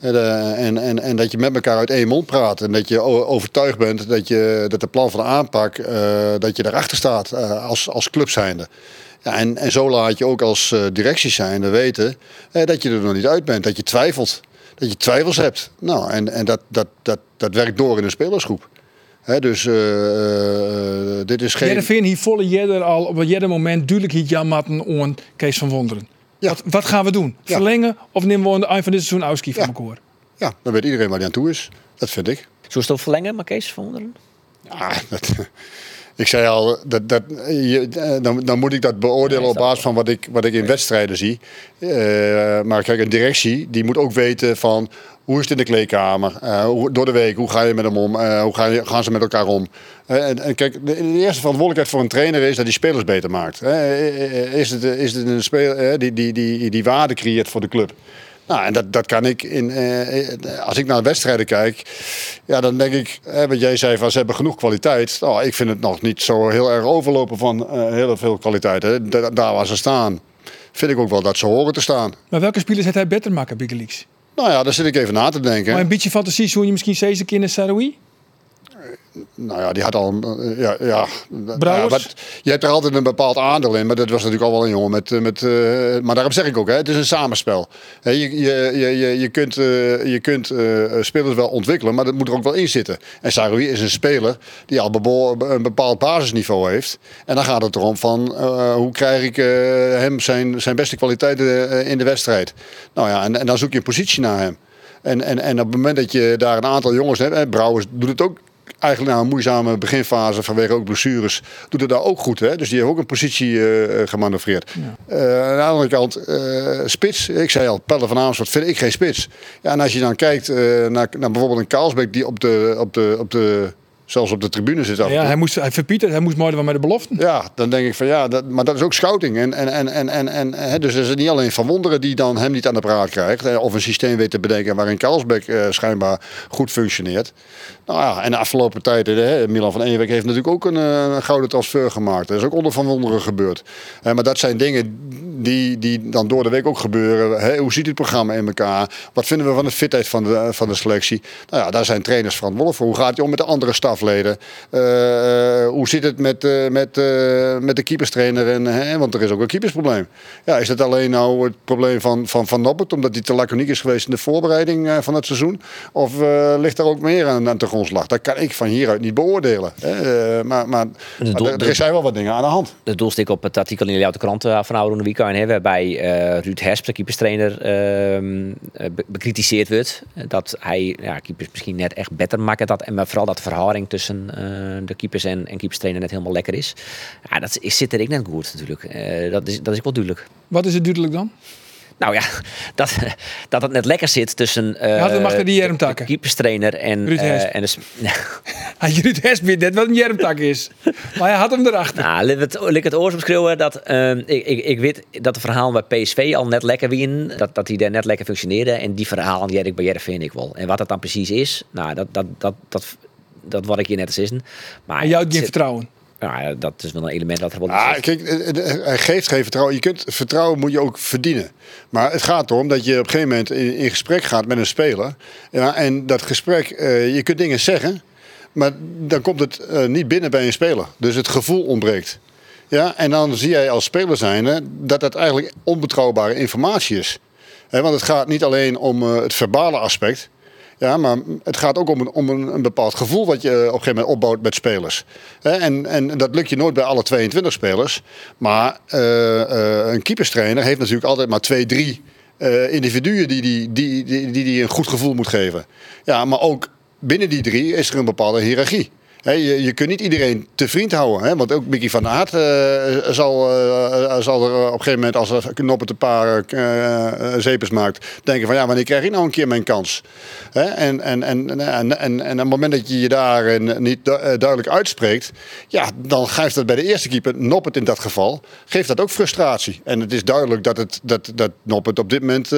De- en, en, en dat je met elkaar uit één mond praat. En dat je overtuigd bent dat, je, dat de plan van aanpak, eh, dat je daarachter staat als, als club zijnde. Ja, en, en zo laat je ook als eh directie zijnde weten dat je er nog niet uit bent. Dat je twijfelt. Dat je twijfels hebt. Nou, en, en dat, dat, dat, dat werkt door in een spelersgroep. Hè, dus eh, eh, dit is geen... Jereveen hier volle jeder al op een jeder moment duidelijk hier Jan Matten on Kees van Wonderen. Ja. Wat, wat gaan we doen? Ja. Verlengen of nemen we aan het eind van dit seizoen Auski van Ja. elkaar? Ja, dan weet iedereen waar hij aan toe is. Dat vind ik. Zullen we het verlengen, maar Kees van Wonderen? Ja, dat, ik zei al, dat, dat, je, eh, dan, dan moet ik dat beoordelen Ja, op basis van wat ik, wat ik in wedstrijden zie. Eh, maar kijk, een directie die moet ook weten van hoe is het in de kleedkamer, hoe, door de week, hoe ga je met hem om, Eh, hoe ga je, gaan ze met elkaar om. Eh, en, en kijk, de, de eerste verantwoordelijkheid voor een trainer is dat hij spelers beter maakt. Is, het, is het een speler die, die, die, die waarde creëert voor de club? Nou, en dat, dat kan ik in. eh, als ik naar wedstrijden kijk, ja, dan denk ik, hè, wat jij zei van ze hebben genoeg kwaliteit. Nou, ik vind het nog niet zo heel erg overlopen van eh, heel veel kwaliteit. Hè. Da- daar waar ze staan, vind ik ook wel dat ze horen te staan. Maar welke spelers heeft hij beter maken, Big Leagues? Nou ja, daar zit ik even na te denken. Maar een beetje fantasie, zou je misschien deze keer in Saroui? Nou ja, die had al. een, eh, Ja, ja. Brouwers? Ja, je hebt er altijd een bepaald aandeel in, maar dat was natuurlijk al wel een jongen met. eh, met eh, maar daarom zeg ik ook, hè, het is een samenspel. Je, je, je, je, kunt, je kunt spelers wel ontwikkelen, maar dat moet er ook wel in zitten. En Saroui is een speler die al een bepaald basisniveau heeft. En dan gaat het erom van hoe krijg ik hem zijn, zijn beste kwaliteiten in de wedstrijd. Nou ja, en, en dan zoek je een positie naar hem. En, en, en op het moment dat je daar een aantal jongens hebt, hè, Brouwers doet het ook eigenlijk na een moeizame beginfase vanwege ook blessures, doet het daar ook goed. Hè? Dus die heeft ook een positie eh gemanoeuvreerd. Eh, aan de andere kant, eh, spits. Ik zei al, Pelle van Amersfoort vind ik geen spits. Ja, en als je dan kijkt naar, naar bijvoorbeeld een Kaalsbeek die op de, op de, op de, zelfs op de tribune zit. af Ja, hij moest hij verpieterd, hij moest mooi wel met de beloften. Ja, dan denk ik van ja, dat, maar dat is ook scouting. En, en, en, en, en, en, hè, dus is het niet alleen Van Wonderen die dan hem niet aan de praat krijgt. hè, Of een systeem weet te bedenken waarin Karlsbeek eh, schijnbaar goed functioneert. Nou ja, en de afgelopen tijd, hè, Milan van Eenwijk heeft natuurlijk ook een, eh, een gouden transfer gemaakt. Dat is ook onder Van Wonderen gebeurd. Eh, maar dat zijn dingen die, die dan door de week ook gebeuren. Hè, hoe ziet het programma in elkaar? Wat vinden we van de fitheid van de, van de selectie? Nou ja, daar zijn trainers verantwoordelijk voor. Hoe gaat hij om met de andere stafleden? Eh, eh, hoe zit het met, eh, met, met de keeperstrainer? En, hè, want er is ook een keepersprobleem. Ja, is het alleen nou het probleem van Van, van Noppert, omdat hij te laconiek is geweest in de voorbereiding van het seizoen? Of ligt er ook meer aan, aan de grondslag? Dat kan ik van hieruit niet beoordelen. hè. Maar maar, maar er, er zijn wel wat dingen aan de hand. de doelstik op het artikel in de Jouwte Krant van oude weekend hè, waarbij Ruud Hesp, de keeperstrainer, ehm, eh, be- bekritiseerd wordt. Dat hij ja, keepers misschien net echt beter maakt. Dat, en maar vooral dat de tussen eh, de keepers en, en keeperstrainer net helemaal lekker is. Ja, dat is, zit er ik net goed natuurlijk. Eh, dat, is, dat is wel duidelijk. Wat is het duidelijk dan? Nou ja, dat, dat het net lekker zit tussen eh Ja, mag die Jerm de keeperstrainer en, Ruud Hesp. en de, Hij Ruud Hesp weet net wat een jermtak is. Maar hij had hem erachter. Nou, laat het, laat ik het dat ehm, ik, ik, ik weet dat de verhaal bij PSV al net lekker wien, dat, dat die daar net lekker functioneerde en die verhalen die heb ik bij Jerry vind ik wel. En wat dat dan precies is, nou dat dat dat dat, dat wat ik hier net eens is. Maar En jou geen zit- vertrouwen. nou, ja, dat is wel een element dat er wel Ah, kijk, eh, eh, hij geeft geen vertrouwen. Je kunt, vertrouwen moet je ook verdienen. Maar het gaat erom dat je op een gegeven moment in, in gesprek gaat met een speler. Ja, en dat gesprek, eh, je kunt dingen zeggen, maar dan komt het eh, niet binnen bij een speler. Dus het gevoel ontbreekt. Ja, en dan zie jij als speler zijnde dat dat eigenlijk onbetrouwbare informatie is. Hè, want het gaat niet alleen om eh, het verbale aspect. Ja, maar het gaat ook om een, om een, bepaald gevoel wat je op een gegeven moment opbouwt met spelers. En, en dat lukt je nooit bij alle 22 spelers. Maar eh, eh, een keeperstrainer heeft natuurlijk altijd maar twee, drie eh, individuen die die, die, die, die die een goed gevoel moet geven. Ja, maar ook binnen die drie is er een bepaalde hiërarchie. Je, kunt niet iedereen te vriend houden. Hè? Want ook Mickey van Haat eh, zal, eh, zal er op een gegeven moment, als er Knoppert een paar eh, zepers maakt, denken van ja, wanneer krijg ik nou een keer mijn kans? En, en, en, en, en, en, op het moment dat je je daarin niet du- duidelijk uitspreekt, ja, dan geeft dat bij de eerste keeper, Noppert in dat geval, geeft dat ook frustratie. En het is duidelijk dat, het, dat, dat Noppert op dit moment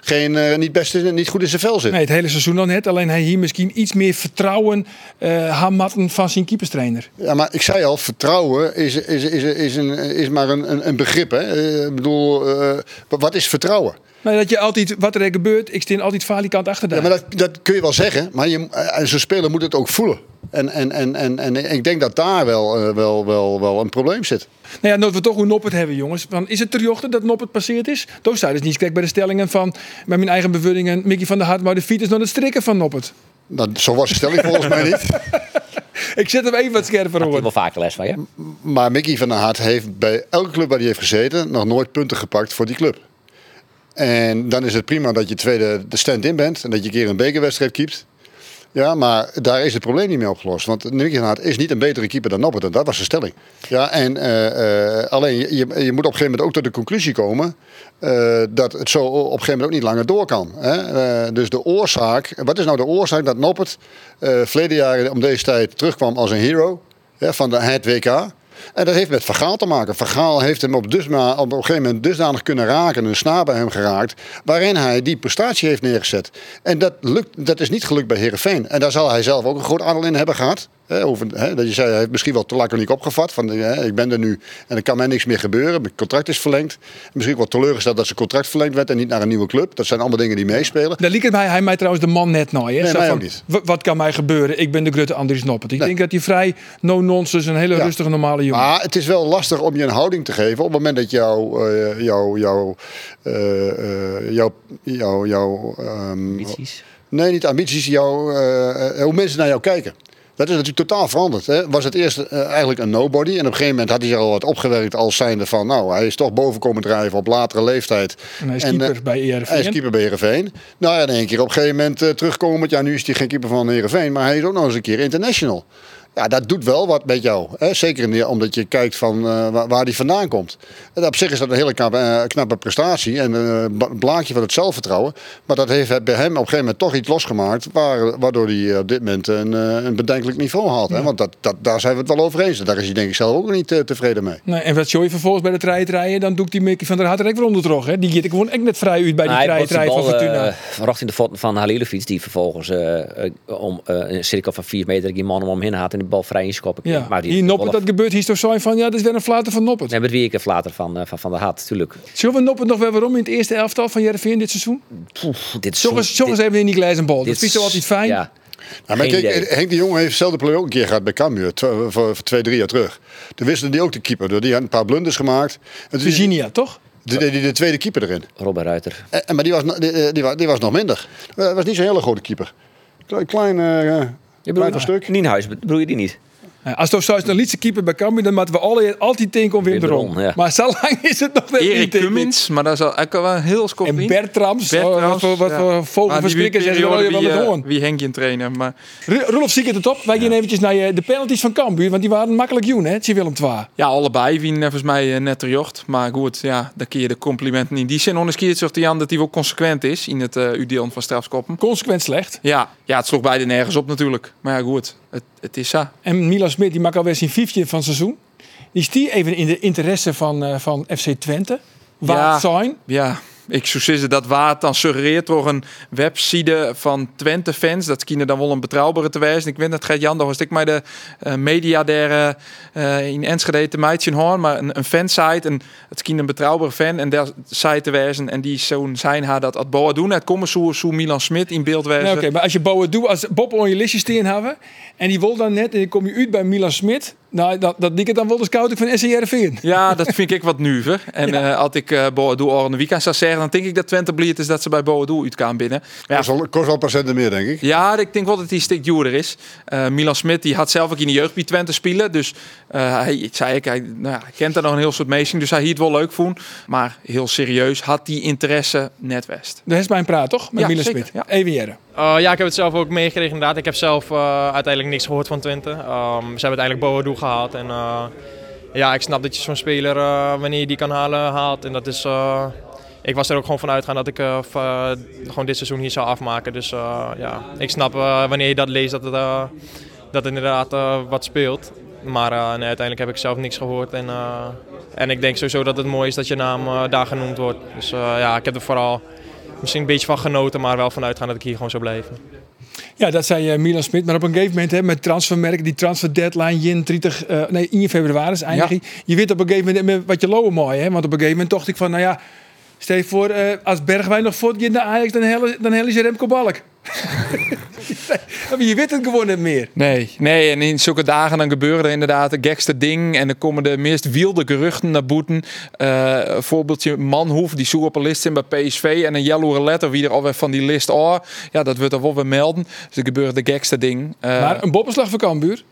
geen, niet, best niet goed in zijn vel zit. Nee, het hele seizoen nog net. Alleen hij hier misschien iets meer vertrouwen uh, hamatten van zijn keeperstrainer. Ja, maar ik zei al, vertrouwen is, is, is, is, een, is maar een, een- begrip. Hè? Eh, Ik bedoel, eh, wat is vertrouwen? Maar dat je altijd, wat er gebeurt, ik steen altijd falikant achter daar. Ja, maar dat, dat kun je wel zeggen, maar je, eh, zo'n speler moet het ook voelen. En, en, en, en, en ik denk dat daar wel, wel, wel, wel een probleem zit. Nou ja, dat we toch hoe Noppert hebben, jongens. Van, is het terjochten dat Noppert passeerd is? Toen zei dus niet kijk bij de stellingen van, met mijn eigen bevullingen, Mickey van der Hart, maar de fiets is nog het strikken van Noppert. Dat, zo was de stelling volgens mij niet. Ik zet hem even wat scherper hij hoor. wel vaker les van je. Maar Mickey van der Hart heeft bij elke club waar hij heeft gezeten nog nooit punten gepakt voor die club. En dan is het prima dat je tweede de stand-in bent en dat je een keer een bekerwedstrijd keept. Ja, maar daar is het probleem niet mee opgelost. Want Hart is niet een betere keeper dan Noppert. En dat was de stelling. Ja, en eh, eh, alleen je, je, moet op een gegeven moment ook tot de conclusie komen eh, dat het zo op een gegeven moment ook niet langer door kan. Hè? Dus de oorzaak, wat is nou de oorzaak dat Noppert verleden jaar om deze tijd terugkwam als een hero van de, het WK? En dat heeft met Vergaal te maken. Vergaal heeft hem op, dusma, op een gegeven moment dusdanig kunnen raken, een snaar bij hem geraakt, waarin hij die prestatie heeft neergezet. En dat, lukt, dat is niet gelukt bij Herenveen. En daar zal hij zelf ook een groot aandeel in hebben gehad. Hè, over, hè, dat je zei, hij heeft misschien wel te laconiek opgevat. Van, hè, ik ben er nu en er kan mij niks meer gebeuren. Mijn contract is verlengd. Misschien wel teleurgesteld dat zijn contract verlengd werd en niet naar een nieuwe club. Dat zijn allemaal dingen die meespelen. Daar het mij, hij mij trouwens de man net nooit. Hè? Nee, Zo mij van, ook niet. "Wa- Wat kan mij gebeuren? Ik ben de Grutte Andries Noppert. Ik Nee. denk dat hij vrij no-nonsense, een hele Ja. rustige, normale jongen. Maar het is wel lastig om je een houding te geven op het moment dat jouw, eh, jouw, jouw, eh, eh, jouw, jouw, jouw ehm, Ambities. Nee, niet ambities. Eh, hoe mensen naar jou kijken. Dat is natuurlijk totaal veranderd. Hè? Was het eerst eh, eigenlijk een nobody. En op een gegeven moment had hij zich al wat opgewerkt als zijnde van... nou, hij is toch boven komen drijven op latere leeftijd. En hij is En, keeper eh, bij ERV. Hij is keeper bij Heerenveen. Nou ja, in één keer op een gegeven moment eh, terugkomen. Ja, nu is hij geen keeper van Heerenveen. Maar hij is ook nog eens een keer international. Ja, dat doet wel wat met jou. Hè? Zeker in die- omdat je kijkt van eh, waar, waar die vandaan komt. En op zich is dat een hele knappe, eh, knappe prestatie. En eh, een blaadje van het zelfvertrouwen. Maar dat heeft bij hem op een gegeven moment toch iets losgemaakt. Waar, waardoor hij op dit moment een, een bedenkelijk niveau haalt. Hè? Want dat, dat, daar zijn we het wel over eens. En daar is hij denk ik zelf ook niet tevreden mee. Nee, en wat Joy vervolgens bij de trein rijden, dan doe ik die Mickey van der Hart er ook weer onder terug. Hè? Die gaat ik gewoon echt net vrij uit bij die botst van Fortuna. rocht in de voeten van Halilovic, die vervolgens om eh, een cirkel van 4 meter die man om hem heen had en die bal vrij inschoppen. ja. Maar die Hier Noppert, dat gebeurt hier toch zo van, ja, dat is weer een flater van Noppert. Nee, met wie ik het later van, eh, van, van de had, natuurlijk. Zullen we Noppert nog weer waarom in het eerste elftal van Jereveen dit seizoen? Dit is Jongens, zo- dit- even in die glazen bal. Dat dit vind je toch altijd fijn? Ja. Ja, maar kijk. Henk de Jong heeft hetzelfde play ook een keer gehad bij Cambuur. tw- Voor, voor twee, drie jaar terug. Toen wisselde die ook de keeper. door. Die had een paar blunders gemaakt. Virginia, toch? deed hij de tweede keeper erin. Robert Ruiter. En, maar die was, die, die, was, die was nog minder. Dat was niet zo'n hele grote keeper. Klein, klein, eh, Je klein van stuk. Nienhuis, bedoel je die niet? Ja, als toch zoals een liedse keeper bij Cambuur, dan moeten we alle, altijd denken om Wim de Ron. Ja. Maar zo lang is het nog net Erik ik. Cummins, maar dat is al ook wel een heel scoop En Bertrams, oh, wat voor, wat voor vogelverschrikkers je wel wie, het eh, hoorn. wie Henk in trainer, maar Rudolf Ziekert het op. Wij gaan eventjes naar je, de penalties van Cambuur, want die waren makkelijk joen, hè? Tje Willem II. ja, allebei wie volgens mij eh, net terjocht. Maar goed, ja, dan kun je de complimenten in die zin onderscheid zegt Jan dat hij wel consequent is in het uh, udeel van strafskoppen. Consequent slecht. Ja, ja, het sloeg beide nergens op natuurlijk. Maar ja, goed, het, het is zo. En Milan Smit, die maakt alweer zijn vijfje van het seizoen. Die stier even in de interesse van, eh, van FC Twente. Waar Ja. zijn. Ja, ik zou dat waard dan suggereert door een website van Twente fans. Dat kunnen dan wel een betrouwbare te wijzen. Ik weet dat gaat Jan, was ik maar de eh, media daar eh, in Enschede te meidje hoor, maar een, een fansite en het kind een betrouwbare fan en daar site te wijzen en die zo'n zijn haar dat at Boa doen. Het komen zo, zo Milan Smit in beeld wijzen. Ja, Oké, maar als je Bowen doet, als Bob on je listje steen hebben. En die wil dan net, en dan kom je uit bij Milan Smit. Nou, dat, dat ik het dan wel de scouting van SCRV. Ja, dat vind ik wat nuver. En eh, als ik uh, Boadu al een weekend zou zeggen, dan denk ik dat Twente blieft is dat ze bij Boadu uitkaan binnen. Ja, Kost wel, kost procenten meer, denk ik. ja, ik denk wel dat hij een stuk duurder is. Eh, Milan Smit die had zelf ook in de jeugd bij Twente spelen. Dus eh, hij zei ik, hij, nou, ja, hij kent er nog een heel soort meesting. Dus hij hier het wel leuk vond. Maar heel serieus, had die interesse net west. Daar is mijn praat, toch? Met Ja, Milan Smit. ja. Even jaren. Uh, ja, ik heb het zelf ook meegekregen inderdaad. Ik heb zelf uh, uiteindelijk niks gehoord van Twente. Um, ze hebben uiteindelijk Boadu gehaald. En uh, ja, ik snap dat je zo'n speler, wanneer je die kan halen, haalt. En dat is... Ik was er ook gewoon van uitgaan dat ik gewoon dit seizoen hier zou afmaken. Dus ja, ik snap wanneer je dat leest dat het, dat het inderdaad wat speelt. Maar nee, uiteindelijk heb ik zelf niks gehoord. En, en ik denk sowieso dat het mooi is dat je naam daar genoemd wordt. Dus ja, ik heb er vooral misschien een beetje van genoten, maar wel van uitgaan dat ik hier gewoon zou blijven. Ja, dat zei uh, Milan Smit. Maar op een gegeven moment hè, met transfermerk, die transfer deadline in 30, uh, nee, in februari is. Ja. Je weet op een gegeven moment met wat je lopen mooi, hè? Want op een gegeven moment dacht ik van, nou ja, stel je voor, uh, als Bergwijn nog voortgaat naar Ajax, dan hel, dan hel je Remco Balk. Je weet het gewoon niet meer. Nee, nee, en in zulke dagen dan gebeuren er inderdaad de gekste ding. En dan komen de meest wilde geruchten naar boeten. Uh, voorbeeldje Manhoef, die zoek op een list in bij PSV. En een yellow letter, wie er alweer van die list oh, Ja, dat wordt er wel weer melden. Dus er gebeuren de gekste ding. Uh, maar een boppenslag voor Cambuur?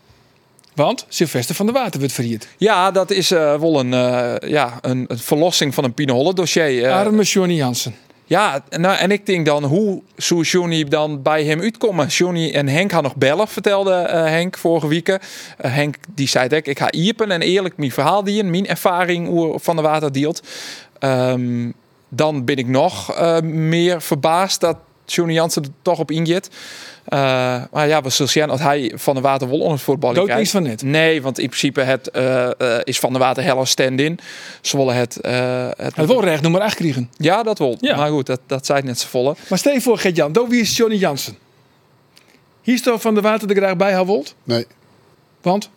Want Sylvester van der Water wordt verhierd. Ja, dat is uh, wel een, ja, een, een verlossing van een Pinolle dossier. Arme Johnny Jansen. Ja, nou, en ik denk dan, hoe zou Johnny dan bij hem uitkomen? Johnny en Henk gaan nog bellen, vertelde uh, Henk vorige week. Uh, Henk die zei dat ik ga iepen en eerlijk mijn verhaal die mijn ervaring van de water deelt. Um, dan ben ik nog uh, meer verbaasd dat Johnny Jansen er toch op ingeet. Uh, maar ja, we zullen zien als hij van de water wel onder het voetbal Dood niks van net. Nee, want in principe het, uh, uh, is van de water helle stand-in. Ze willen het... het, het wil recht nummer 8 krijgen. Ja, dat wil. Ja. Maar goed, dat, dat zei net z'n volle. Maar stel je voor, Gert-Jan, wie is Johnny Jansen? Hier is toch van de water er graag bij Havold? Nee. Want?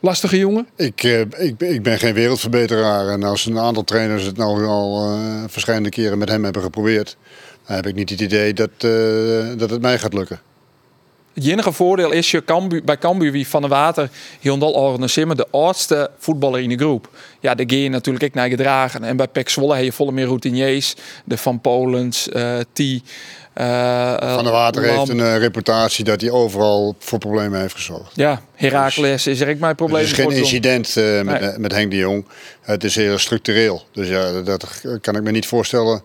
Lastige jongen? Ik, ik, ik, ben geen wereldverbeteraar. En als een aantal trainers het nou al uh, verschillende keren met hem hebben geprobeerd, dan heb ik niet het idee dat, uh, dat het mij gaat lukken. Het enige voordeel is je bij Cambuur wie van de water Hyundai organiseren de oudste voetballer in de groep. Ja, daar ga je natuurlijk ook naar gedragen. En bij Pek Zwolle heb je volle meer routiniers. De Van Polens, uh, T. Uh, van der Water heeft een uh, reputatie dat hij overal voor problemen heeft gezorgd. Ja, Herakles is er ook mijn probleem. Het is geen incident met, met Henk de Jong. Het is heel structureel. Dus ja, dat kan ik me niet voorstellen.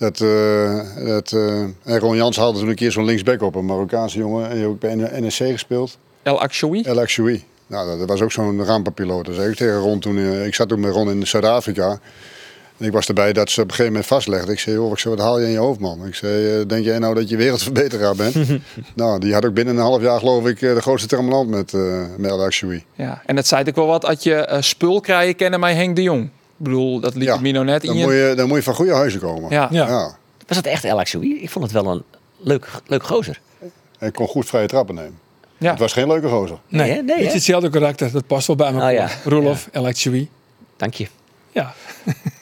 Dat, uh, dat uh, Ron Jans haalde toen een keer zo'n linksback op, een Marokkaanse jongen. En die ook bij NSC gespeeld. El Akshoui? El Akshoui. Nou, dat was ook zo'n rampenpiloot. Dat zei ik tegen Ron toen. Uh, ik zat toen met Ron in Zuid-Afrika. En ik was erbij dat ze op een gegeven moment vastlegden. Ik zei, joh, ik zei, wat haal je in je hoofd, man? Ik zei, denk jij nou dat je wereldverbeteraar bent? nou, die had ook binnen een half jaar, geloof ik, de grootste term met, met El Akshoui. Ja, en dat zei ik wel wat, dat je spul krijgen kennen mij Henk de Jong. Ik bedoel, dat liet ja, Mino net dan in moet je. Dan moet je van goede huizen komen. Ja. ja. ja. Was het echt El Akshoui? Ik vond het wel een leuk, leuk gozer. Hij kon goed vrije trappen nemen. Ja. Het was geen leuke gozer. Nee, Nee, nee, het is hetzelfde karakter. Dat past wel bij elkaar. Oh, ja. Roelof, El Akshoui. Dank je. Ja.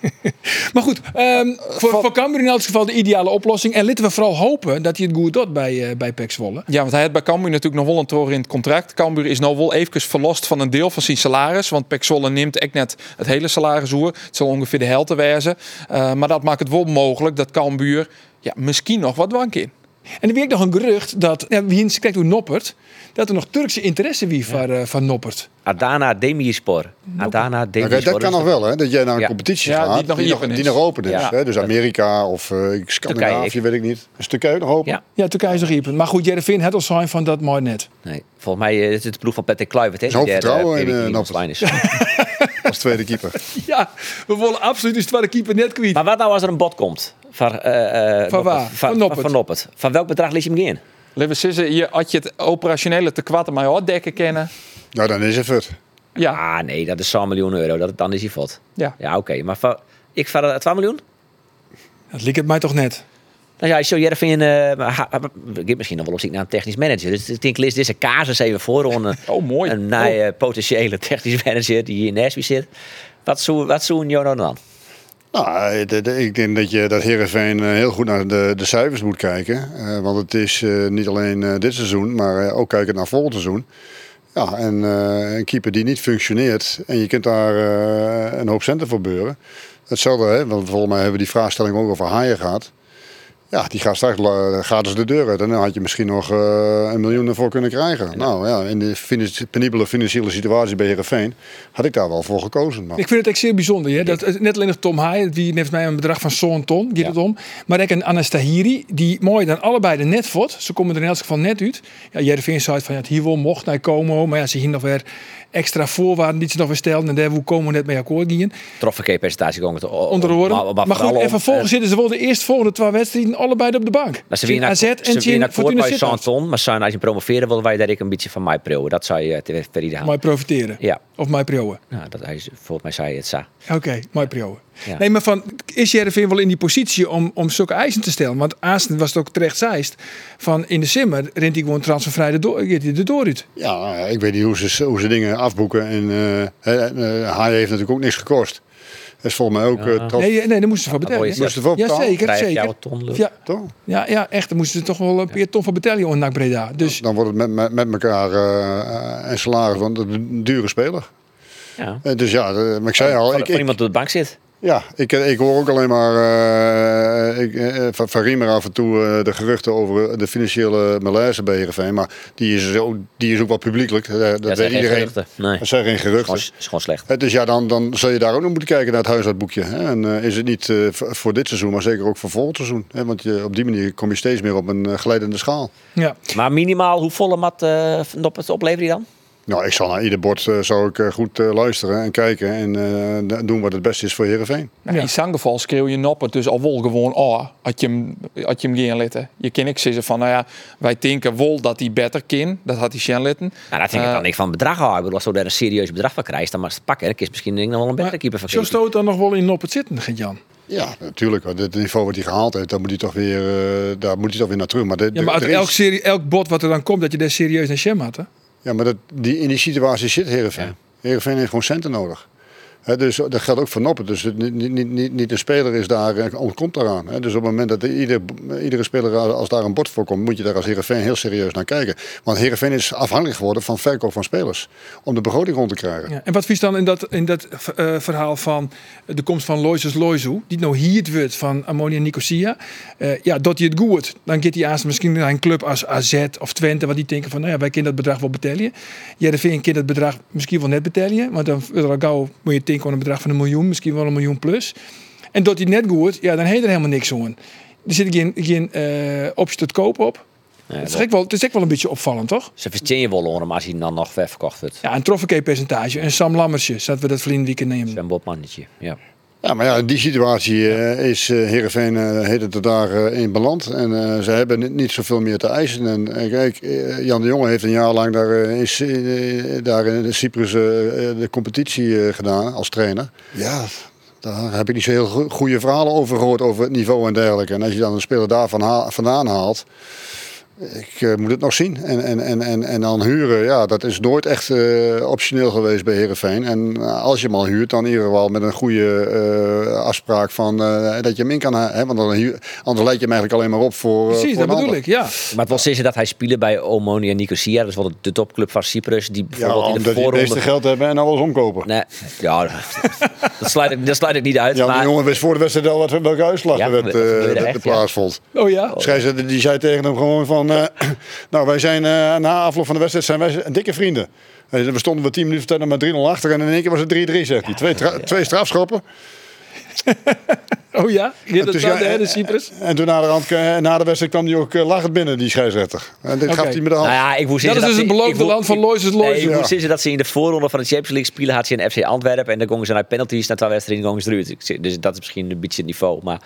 maar goed, um, voor, voor Cambuur in elk geval de ideale oplossing. En laten we vooral hopen dat hij het goed doet bij, uh, bij Pek Zwolle. Ja, want hij had bij Cambuur natuurlijk nog wel een toren in het contract. Cambuur is nou wel even verlost van een deel van zijn salaris. Want Pek Zwolle neemt echt net het hele salaris oer. Het zal ongeveer de helft wezen. Uh, maar dat maakt het wel mogelijk dat Cambuur ja, misschien nog wat dwank in. En er werd nog een gerucht dat, ja, wie kijkt hoe Noppert, dat er nog Turkse interesse wie ja. van, uh, van Noppert. Adana Demirspor. Adana Demirspor. Okay, dat kan nog wel, hè? Dat jij naar een ja. competitie ja, gaat die nog, die, nog, die nog open is. Ja. Hè? Dus Amerika of uh, Scandinavië, Turkije. weet ik niet. Is Turkije nog open? Ja. ja, Turkije is nog open. Maar goed, Jereveen had al zijn van dat mooi net. Nee, volgens mij is het de ploeg van Patrick Kluivert. Hè? Zo'n vertrouwen in uh, Noppert. Als tweede keeper. ja, we willen absoluut de tweede keeper net kwijt. Maar wat nou als er een bod komt? Van, uh, van waar? Van, van, Noppert. van Noppert. Van welk bedrag liet je hem Sissen, je had je het operationele te kwatten maar je dekken kennen. Nou, dan is het het. Ja. Ah, nee, dat is 100 miljoen euro. Dat, dan is hij vot. Ja. Ja, oké. Okay. Maar ik van 2 miljoen? Dat liep het mij toch net. Nou ja, zo Jervin, uh, ik misschien nog wel op zoek naar een technisch manager. Dus ik denk, lees deze casus even voor. Een, oh, mooi. Een oh. potentiële technisch manager die hier in Nashville zit. Wat zou, wat zou een Jono dan? Nou, de, ik denk dat je dat Heerenveen heel goed naar de, de cijfers moet kijken. Uh, want het is niet alleen dit seizoen, maar ook kijken naar volgend seizoen. Ja, en eh, een keeper die niet functioneert en je kunt daar eh, een hoop centen voor beuren. Hetzelfde, hè, want volgens mij hebben we die vraagstelling ook over haaien gehad. Ja, die gaat straks gratis de deur uit. En dan had je misschien nog eh, een miljoen ervoor kunnen krijgen. Nou ja, in de finan- penibele financiële situatie bij Heerenveen had ik daar wel voor gekozen. Maar Ik vind het echt zeer bijzonder. Hè? Dat, het- net alleen nog Tom Haaien, die heeft mij een bedrag van zo'n ton, gaat het om. Maar ik een Anastahiri, die mooi dan allebei de net vod. Ze komen er in elk geval net uit. Ja, Jervin zei van ja, het hier wel mocht naar komen. Maar ja, ze hier nog weer extra voorwaarden die ze nog weer stelden. En daar hoe komen we net mee akkoord gingen. Trofferkeepercentage gewoon te Onder de woorden. Maar, goed, vooral en om- vervolgens zitten ze wel de eerste volgende twee wedstrijden allebei op de bank. Maar ze winnen AZ en ze akkoord bij. Santon. Maar zijn, als je promoveren wil, wij daar ik een beetje van mij proeven. Dat zou je te ver ideaal. Mooi profiteren. Ja, Of mij prioen. nou, dat hij volgens mij zei het zo. Oké, mooi prioen. Ja. Nee, maar van, is Jervin wel in die positie om, om zulke eisen te stellen? Want Aasten was het ook terecht zeist. Van in de simmer rent hij gewoon transfervrij de door, hij de door uit. ja, ja, ik weet niet hoe ze, hoe ze dingen afboeken. En eh hè, eh, Haaien heeft natuurlijk ook niks gekost. Dat is volgens mij ook eh, trof- Nee, nee, daar moesten ze voor betalen. Moesten ze voor Ja, betalen? zeker, Vijf zeker. jaar ton. Ja, toch? ja, ja, echt. Dan moesten ze toch wel een paar ton van betalen in NAC Breda. Dus Dan wordt het met, met, met elkaar eh een salaris van een dure speler. Ja. Eh, Dus ja, eh, maar ik zei al, Van, ik, van ik, iemand op de bank zit. Ja, ik, ik hoor ook alleen maar eh, ik, eh, van, van Riemer af en toe eh, de geruchten over de financiële malaise bij Heerenveen. Maar die is, ook, die is ook wel publiekelijk. Eh, Dat Dat weet zijn geen iedereen. geruchten. Nee, Dat zijn geen geruchten. gewoon, is gewoon slecht. Eh, Dus ja, dan, dan zul je daar ook nog moeten kijken naar het huishoudboekje. Hè? En eh, is het niet eh, voor dit seizoen, maar zeker ook voor volgend seizoen. Hè? Want je, op die manier kom je steeds meer op een eh, glijdende schaal. ja. Maar minimaal, hoe volle mat uh, op het oplevert hij dan? Nou, ik zal naar ieder bord eh, zou ik, eh, goed eh, luisteren en kijken en eh, doen wat het beste is voor Heerenveen. Nou, Ja. In zo'n geval schreeuw je nop het dus al wel gewoon oh, had je hem, had je hem gaan litten. Je kan ik zeggen van, nou ja, wij denken wel dat hij beter kan. Dat had hij gaan litten. Nou, dat vind ik dan niet van bedrag houden. Ik bedoel, Als je daar een serieus bedrag van krijgt, dan maar eens pakken. Dan is misschien denk ik nog wel een betere keeper van Zo stoot dan nog wel in op het zitten, Gert-Jan. Ja, natuurlijk. want Het niveau wat hij gehaald heeft, daar moet hij toch weer, eh, daar moet hij toch weer naar terug. Maar, de, Ja, maar uit is- elk, serie, elk bot wat er dan komt, dat je daar serieus naar Shem had. Hè? Ja, maar dat, die, in die situatie zit Heerenveen. Heerenveen heeft gewoon centen nodig. Dus dat geldt ook voor Noppen. Dus niet, niet, niet, niet de speler is daar, eh, ontkomt daaraan. Hè. Dus op het moment dat ieder, iedere speler, als daar een bord voor komt, moet je daar als Heerenveen heel serieus naar kijken. Want Heerenveen is afhankelijk geworden van verkoop van spelers. Om de begroting rond te krijgen. Ja. En wat vies dan in dat, in dat eh, verhaal van de komst van Loises Loizu, die nou hier het wordt van Ammonia Nicosia. Eh, ja, dat hij het goed, dan gaat hij misschien naar een club als AZ of Twente, wat die denken van, nou ja, wij kunnen dat bedrag wel betalen. Jereveen kan dat bedrag misschien wel net betalen, want dan al gauw moet je denken een bedrag van een miljoen, misschien wel een miljoen plus. En dat hij net goed, ja, dan heeft er helemaal niks aan. Er zit geen, geen eh, optie tot koop op. Ja, Het is, echt wel, het is echt wel een beetje opvallend, toch? Ze vertien je wel maar als hij dan nog verkocht wordt. Ja, een trofferkeepercentage. En Sam Lammersje, zodat we dat verleden weekend nemen. Sven Botmannetje. Ja. Ja, maar ja, in die situatie eh, is uh, Heerenveen uh, heet het er daar uh, in beland. En ze hebben niet, niet zoveel meer te eisen. En kijk, Jan de Jonge heeft een jaar lang daar, is, uh, daar in Cyprus de competitie gedaan als trainer. Ja, daar heb ik niet zo heel goede verhalen over gehoord, over het niveau en dergelijke. En als je dan een speler daar van vandaan haalt... Ik uh, moet het nog zien. En, en, en, en, en dan huren, ja, dat is nooit echt uh, optioneel geweest bij Herenveen. En uh, als je hem al huurt, dan in ieder geval met een goede afspraak van dat je hem in kan hebben. Want dan huur, anders leid je hem eigenlijk alleen maar op voor. Precies, voor dat bedoel ik, ja. Maar het was zeggen dat hij speelde bij Omonia Nicosia, dat is wel de topclub van Cyprus. Die bijvoorbeeld ja, in de voorronde... die het meeste geld hebben en alles omkopen. Nee, ja, dat, sluit ik, dat sluit ik niet uit. Ja, maar... de jongen wist voor de wedstrijd al wat, welke uitslag Ja, er dat werd, echt, plaatsvond. Ja. Oh ja? Scheidsrechter die zei tegen hem gewoon van... Uh, nou, wij zijn uh, na afloop van de wedstrijd zijn wij dikke vrienden. We stonden we 10 minuten verder met 3-0 achter en in één keer was het 3-3, zegt hij. Twee, tra- twee strafschoppen. Oh ja? Dat ja, de Cyprus? En toen na de, rand, na de wedstrijd kwam hij ook lachend binnen, die scheidsrechter. En dit gaf hij met de hand. Nou ja, ik moest Dat is dus het beloofde land van Loises Nee, Loises. ik Ja. moest zeggen dat ze in de voorronde van de Champions League spelen had ze in FC Antwerpen en dan gingen ze naar penalties naar twee wedstrijden en dan gingen ze eruit. Zeg, Dus dat is misschien een beetje het niveau, maar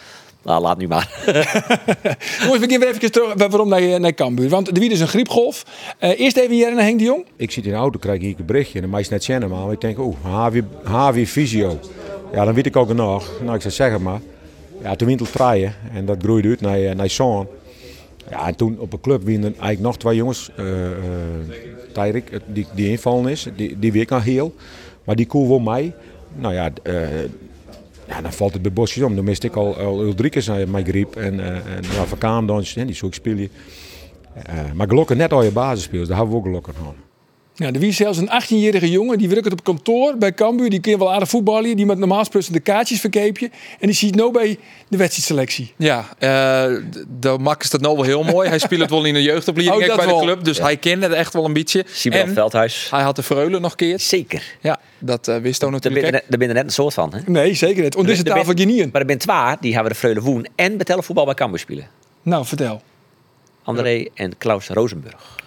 nou, laat nu maar. Jongens, we gaan weer even terug waarom naar, naar Cambuur. Want er wie is een griepgolf. Uh, eerst even hier naar Henk de Jong. Ik zit in de auto, krijg ik een berichtje en dan het net kennen, maar ik denk, oeh, HW, HW Visio. Ja, dan weet ik ook nog. Nou, ik zou zeggen maar. Ja, toen winter draaien en dat groeide uit naar, eh, naar Zoon. Ja, en toen op een club winnen eigenlijk nog twee jongens. Uh, uh, Tyrik, die, die invallen is, die, die weer nog heel. Maar die koel wel mij. Nou ja, uh, ja, dan valt het bij Bosjes om. Dan miste ik al, al Ulrikes naar mijn griep. En, uh, en ja, Van Kaandons, die zoek spelen. Uh, maar gelukkig net al je basisspelers, daar hebben we ook gelukkig aan. Ja, er wie zelfs een 18-jarige jongen die werkt op kantoor bij Cambuur. Die kun je wel aardig voetballen. Die met normaal gesproken de kaartjes verkeepje. En die ziet nou bij de wedstrijdselectie. Ja, eh de Mak is dat nou wel heel mooi. Hij speelt het wel in de jeugdopleiding Oh, bij de club. Dus hij kende het echt wel een beetje. Simon En Veldhuis. hij had de Vereulen nog keer. Zeker. Ja, dat eh, wist ook natuurlijk. je daar ben je net een soort van. Hè? Nee, zeker niet. Er ben- tafel genieën. Maar er zijn twee, die hebben de Freule Woen en betellen voetbal bij Cambuur spelen. Nou, vertel. André en Klaus Rosenburg.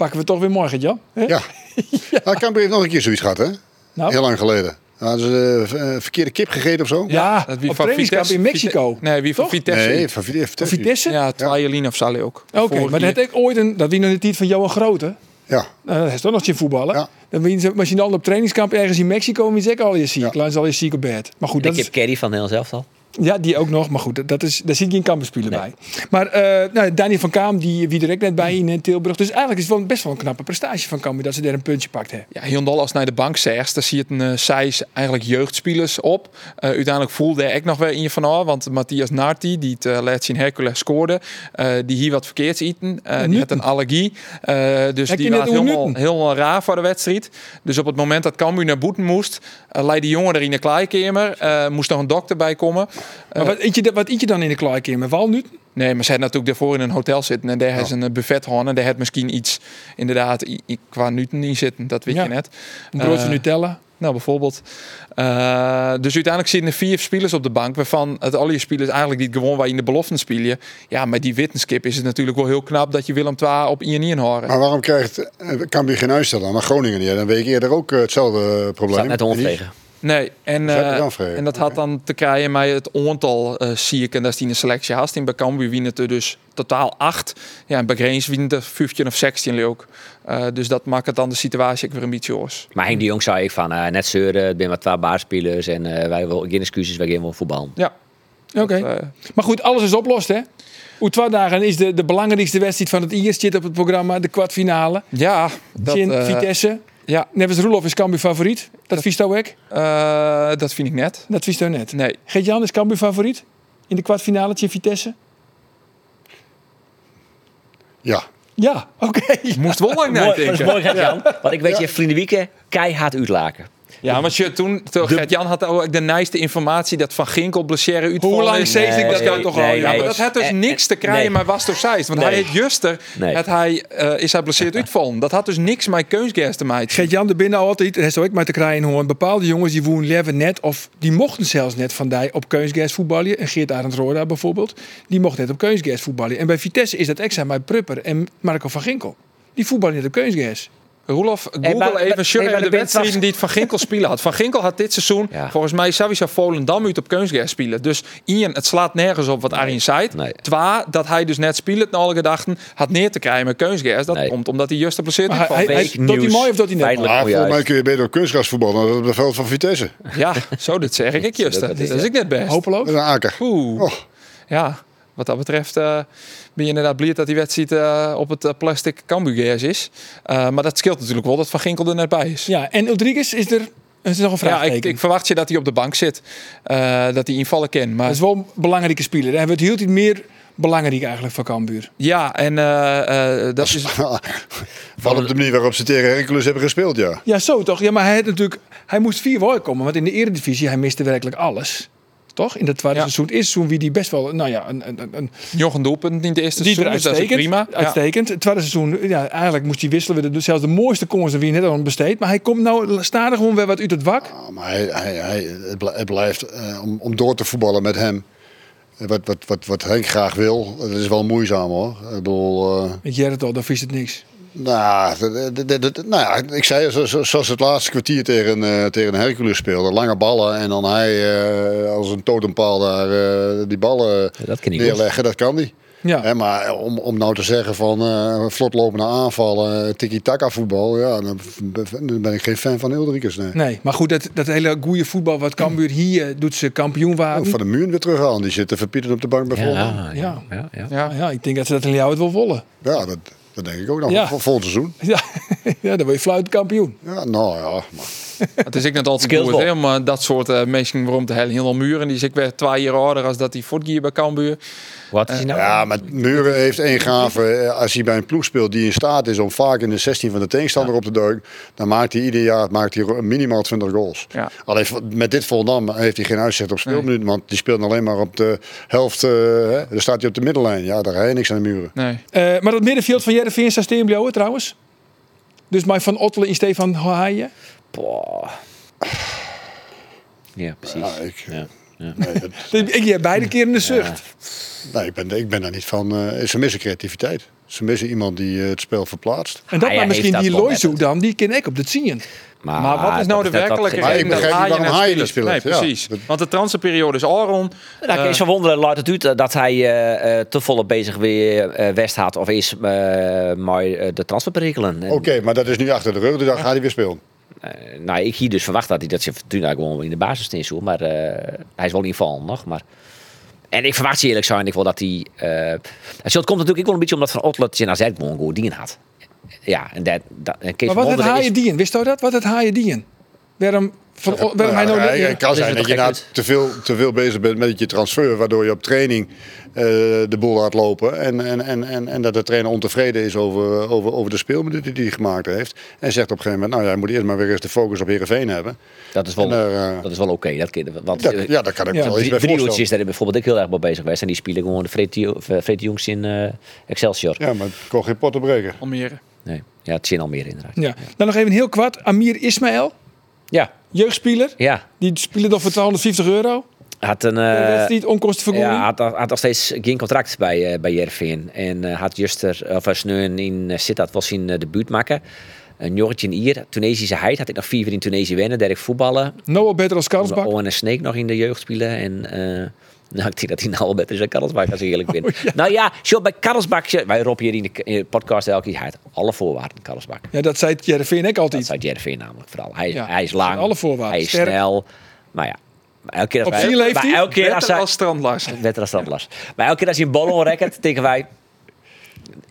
Nou, pakken we toch weer morgen, Jan. Hè? Ja. ja. Cambuur heeft nog een keer zoiets gehad, hè? Nou. Heel lang geleden. Hadden ze eh, verkeerde kip gegeten of zo? Ja, Dat wie op van trainingskamp Vitesse- in Mexico. Vite- Nee, wie van? Vitesse. Nee, van Vitesse. Ja, Twajelien of Sally ook. Oké, maar dat jaar. had ik ooit een... Dat wie nog de tijd van Johan Grote. Ja. Nou, dat is toch nog geen voetballen. Ja. Dan ben je misschien al op trainingskamp ergens in Mexico. En wie zegt al je ziek. Laat ze al je ziek op bed. Maar goed, De dat is, Kerry van Nederland zelf al. Ja, die ook nog. Maar goed, dat- is, daar zit geen kampenspeler bij. Maar eh nou, Daniel van Kaam, die wie er ook net bij in eh, Tilburg. Dus eigenlijk is het wel best wel een knappe prestatie van Cambuur dat ze daar een puntje pakt hebben. Ja, heel dol als naar de bank zegt, dan zie je een uh, Seis eigenlijk jeugdspelers op. Uh, uiteindelijk voelde ik nog wel in je van al, want Matthias Narti, die het uh, laat zien Hercules scoorde, uh, die hier wat verkeerds eten. Uh, die had een allergie, uh, dus die was helemaal, raar voor de wedstrijd. Dus op het moment dat Cambuur naar Boeten moest, uh, leidde die jongen er in de kleikamer, uh, moest nog een dokter bij komen. Maar wat eet je, wat eet je dan in de kleikamer? Walnut? Nee, maar ze had natuurlijk daarvoor in een hotel zitten en daar heeft een buffet gehad en daar had misschien iets inderdaad qua nuten in zitten, dat weet Ja. je net. Een broodje Eh, Nutella? Nou, bijvoorbeeld. Eh, dus uiteindelijk zitten er vier spelers op de bank, waarvan het al je spelers eigenlijk niet gewoon waar je in de beloften spelen. Ja, met die Wittenskip is het natuurlijk wel heel knap dat je Willem II op in je horen. Maar waarom krijgt eh, Cambuur geen uitstel dan? Maar Groningen niet. Dan weet je eerder ook eh, hetzelfde probleem. Staat net. Nee, en, eh, vrij. en dat had dan te krijgen met het aantal uh, zie ik en dat is die een selectie had. In bij Cambuur winnen het er dus totaal acht. Ja, en bij Greens winnen het er 15 of 16 ook. Uh, dus dat maakt het dan de situatie ook weer een beetje oors. Maar Henk de Jong zei ik van, eh, net zeuren, het zijn maar twee baarspelers en eh, wij willen geen excuses, wij gaan wel voetballen. Ja. Oké. Dat, uh, Maar goed, alles is oplost, hè? Hoe twee dagen is de, de belangrijkste wedstrijd van het eerst zit op het programma, de kwartfinale. ja, dat, uh, Vitesse. Ja, Neves Roelof is Cambuur favoriet. Dat vies ook? uh, dat vind ik net. Dat vies jou net. Nee. Geert-Jan is Cambuur favoriet? In de kwartfinale tegen Vitesse? Ja. Ja, oké. Moest wel lang Mooi, dat is nadenken. mooi, Gert-Jan. Want ik weet je, vrienden Wieken, keihard uitlaken. Ja, maar je, toen, toen Gert-Jan had ook de nijste informatie dat Van Ginkel blessure uitvallen Hoe lang zeef ik dat Nee, nou toch al? nee, Ja, maar dat had dus Eh, niks te krijgen, nee. maar was toch zijst. Want Nee. hij heeft juster, Nee. het hij, eh, is hij blesseerd uitvallen. Dat had dus niks met keusgas te maken. Geert-Jan, er binnen altijd, er is ook maar te krijgen hoor. Bepaalde jongens die woen leven net, of die mochten zelfs net van die op keusgas voetballen. En Geert Arend Roda bijvoorbeeld, die mocht net op keusgas voetballen. En bij Vitesse is dat extra met Prupper en Marco van Ginkel. Die voetballen net op keusgas. Roelof, Google maar- even nee, Sjurren maar de wedstrijden die het Van Ginkel spelen had. Van Ginkel had dit seizoen Ja. volgens mij sowieso Volendam uit op keusgas spelen. Dus Ian, het slaat nergens op wat Arjen zei. Nee. Twa, dat hij dus net speelt, naar alle gedachten, had neer te krijgen met keusgas. Dat Nee. komt omdat hij juist Maar uitvalt. hij- hij- doet hij mooi of doet hij net mooi volgens mij kun je beter op kunstgras voetballen dan op het veld van Vitesse. Ja, zo dat zeg ik. Ik juist. dat Dat is, ik net best. Hopeloos. Dat een aker. Oeh. Oh. Ja, wat dat betreft eh, ben je inderdaad blij dat die wedstrijd eh, op het eh, plastic cambuurgas is. Eh, maar dat scheelt natuurlijk wel dat Van Ginkel er net bij is. Ja, en Rodriguez is er, is er nog een Ja, vraag. ik, ik verwacht je dat hij op de bank zit. Eh, dat hij invallen kan. Maar Dat is wel een belangrijke speler. Hij wordt heel iets meer belangrijk eigenlijk voor Cambuur. ja, en eh, eh, dat is... Van op de manier waarop ze tegen Hercules hebben gespeeld, ja. Ja, zo toch? Ja, maar hij, had natuurlijk, hij moest vier woorden komen. Want in de eredivisie, hij miste werkelijk alles. Toch? In dat tweede Ja. seizoen. Het eerste seizoen wie die best wel, nou ja, een, een, een, Nog een doelpunt in de eerste die seizoen, dus dat is uitstekend. prima. Ja. Uitstekend. Het tweede seizoen, ja, eigenlijk moest hij wisselen. We de- Zelfs de mooiste kansen wie net al besteed. Maar hij komt nou stadig gewoon weer wat uit het wak. Ja, maar hij, hij, hij, het bl- het blijft eh, om, om door te voetballen met hem. Wat, wat, wat, wat Henk graag wil, dat is wel moeizaam hoor. Ik bedoel, eh, Met Gerrit al, dan vies het niks. Nou, nou ja, ik zei zo- zo- zoals het laatste kwartier tegen, eh, tegen Hercules speelde. Lange ballen en dan hij eh, als een totempaal daar eh, die ballen Dat neerleggen, dat kan niet. Ja. Hè, maar om, om nou te zeggen van eh vlotlopende aanvallen, tiki-taka voetbal, ja, dan, ben ik geen fan van Hildrikers. Nee. Nee, maar goed, dat, dat hele goede voetbal wat Cambuur hier doet ze kampioen Oh, waren. van de muur weer terughalen, die zitten verpieterd op de bank bij Volendam. Ja, ja, ja. ja. Ja. Ja, ik denk dat ze dat in jou het wel wollen. Ja, dat, dat denk ik ook nog. Ja. Vol, vol seizoen. Ja, ja dan word je fluit kampioen. Ja, nou ja. Maar Het is ik net altijd goed hè, om dat soort eh, mensen waarom te hellen. Heel muren. Die is ik weer twee jaar ouder als dat die voetgier bij Cambuur. Wat is hij nou? Ja, maar Muren heeft één gave. Eh, Als hij bij een ploeg speelt die in staat is om vaak in de 16 van de tegenstander op te duiken, dan maakt hij ieder jaar maakt hij minimaal 20 goals. Ja. Alleen met dit Volendam heeft hij geen uitzicht op speelminuten, want die speelt alleen maar op de helft. eh, hè, dan staat hij op de middenlijn. Ja, daar je niks aan de muren. Nee. Eh, maar dat middenveld van Jereveen staat blijven trouwens. Dus mij van Ottelen in Stefan Haaien. Boah. Ja, precies. Ja, ik, Ja. Nee, dat- Ik heb beide keren de zucht. nee, ik, ben, ik ben daar niet van. eh, ze missen creativiteit. Ze missen iemand die eh, het spel verplaatst. En dat Hij maar misschien die dat Loiso met dan, die ken ik op de zien. Maar, Maar wat is nou de dat- dat- werkelijke ik dat begrijp niet Haaien waarom Haaien niet speelt? Nee, Ja. precies. Want de transferperiode is al rond. Nou, ik is van wonderen, laat het uit eh, dat hij eh, eh, te volop bezig weer eh, West had of is eh maar de transferperikelen. En, Oké, maar dat is nu achter de rug, dus dan gaat hij weer spelen. Eh, nou, ik hier dus verwacht dat hij dat ze natuurlijk gewoon in de basis zo, maar eh, hij is wel in val nog. Maar en ik verwacht ze eerlijk zijn, ik wil dat hij. eh het komt natuurlijk ook wel een beetje omdat Van Otlet zijn AZ gewoon goed dien had. Ja, en dat, dat en Kees Maar wat het Haaien is- dien? Wist u dat? Wat het Haaien dien? Waarom, van, hij nou... ja, het kan zijn dat je toch nou te veel, te veel bezig bent met je transfer, waardoor je op training eh, de boel laat lopen. En, en, en, en, en dat de trainer ontevreden is over, over, over de speelminuten die hij gemaakt heeft. En zegt op een gegeven moment, nou ja, je moet eerst maar weer eens de focus op Heerenveen hebben. Dat is wel, daar, eh, dat is wel oké. dat want Dat, eh, ja, daar kan ik Ja, wel iets bij voorstellen. daar bijvoorbeeld ik heel erg mee bezig geweest. En die spelen gewoon de Fred Jongs in eh, Excelsior. Ja, maar het kon geen potten breken. Almere. Nee, ja, het zijn al meer inderdaad. Ja. Dan nog even heel kwart. Amir Ismaël, Ja, jeugdspeler. ja. Die speelde dan voor 250 euro. Had een... Uh, eh, onkostenvergoeding. ja, had, had nog steeds geen contract bij, uh, bij Jervin. En uh, had juster, of Sneun in Sittard was zijn uh, debuut maken. Een jongetje hier, Tunesische heid, had ik nog vier in Tunesië wennen, daar ik voetballen. Nou beter als Karlsbak. Owen en Sneek nog in de jeugd spelen. En nou, ik denk dat hij nou al beter is dan Karlsbak, als ik eerlijk ben. Oh, ja. Nou ja, zo bij Karlsbak, wij roepen hier in de, in de podcast elke keer, hij had alle voorwaarden, Karlsbak. Ja, dat zei Jervin ik altijd. Dat zei Jervin namelijk vooral. Hij, ja, hij is lang, alle voorwaarden. hij is Sterk. snel. Maar ja, elke keer als Op wij, elke keer als, hij, als strandlars. Beter als strandlars. Maar elke keer als hij een ballon rekkert, denken wij...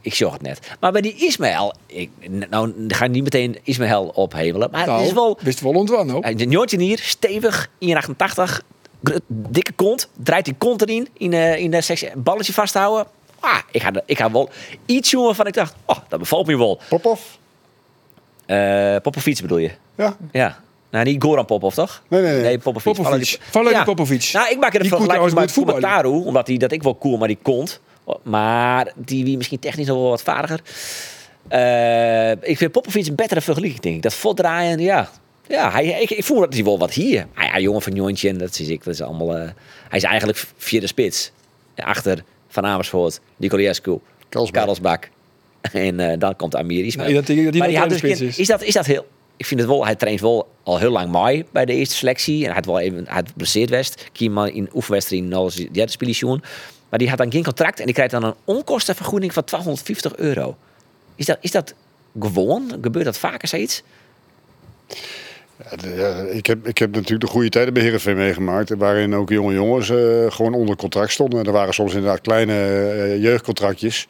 Ik zorg het net. Maar bij die Ismaël... Ik, nou, ga ik niet meteen Ismaël ophemelen. Maar nou, het is wel... Wist wel ontwan ook. Een jongetje hier, stevig, 1,88. Dikke kont. Draait die kont erin. In, uh, in de sectie. Balletje vasthouden. Ah, ik ga, ik ga wel iets doen waarvan ik dacht... Oh, dat bevalt me wel. Popov? Uh, Popovic bedoel je? Ja. Ja. Nou, niet Goran Popov, toch? Nee, nee, nee. nee Popovic. Popovic. Ja. Popovic. Nou, ik maak er een vergelijking met Fumataru, omdat hij dat ik wel cool, maar die kont. Maar die wie misschien technisch nog wel wat vaardiger. Uh, ik vind Popovic een betere vergelijking, denk ik. Dat voldraaien, ja. Ja, hij, ik, ik voel dat hij wel wat hier. Ah, ja, jongen van Jontje, en dat is ik. Dat is allemaal... Uh, hij is eigenlijk vierde spits. Achter Van Amersfoort, Nicolescu, Karlsbak. En uh, dan komt Amir Ismail. Nee, dat, dat die maar die dus is. Is dat, is dat heel... Ik vind het wel, hij traint wel al heel lang mooi bij de eerste selectie. En hij had wel even, hij had West. Kieman in oefenwedstrijd als derde spelen Maar die had dan geen contract en die krijgt dan een onkostenvergoeding van 1250 euro. Is dat, is dat gewoon? Gebeurt dat vaker zoiets? Ja, ik, heb, ik heb natuurlijk de goede tijden bij Heerenveen meegemaakt. Waarin ook jonge jongens uh, gewoon onder contract stonden. Er waren soms inderdaad kleine uh, jeugdcontractjes.